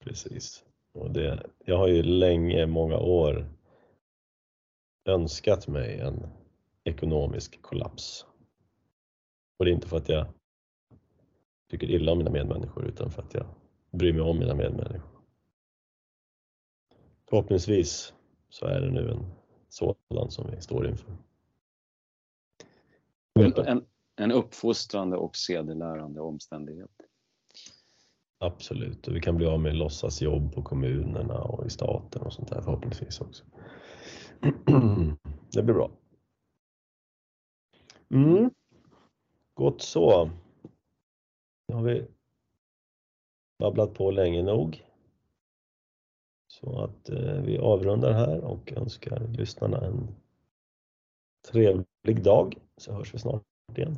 Precis. Och det, jag har ju länge, många år önskat mig en ekonomisk kollaps. Och det är inte för att jag tycker illa om mina medmänniskor utan för att jag bryr mig om mina medmänniskor. Förhoppningsvis så är det nu en sådan som vi står inför. En, en, en uppfostrande och sedelärande omständighet. Absolut, och vi kan bli av med låtsasjobb på kommunerna och i staten och sånt där förhoppningsvis också. Det blir bra. Mm. Gott så. Nu har vi babblat på länge nog. Så att eh, vi avrundar här och önskar lyssnarna en trevlig dag så hörs vi snart igen.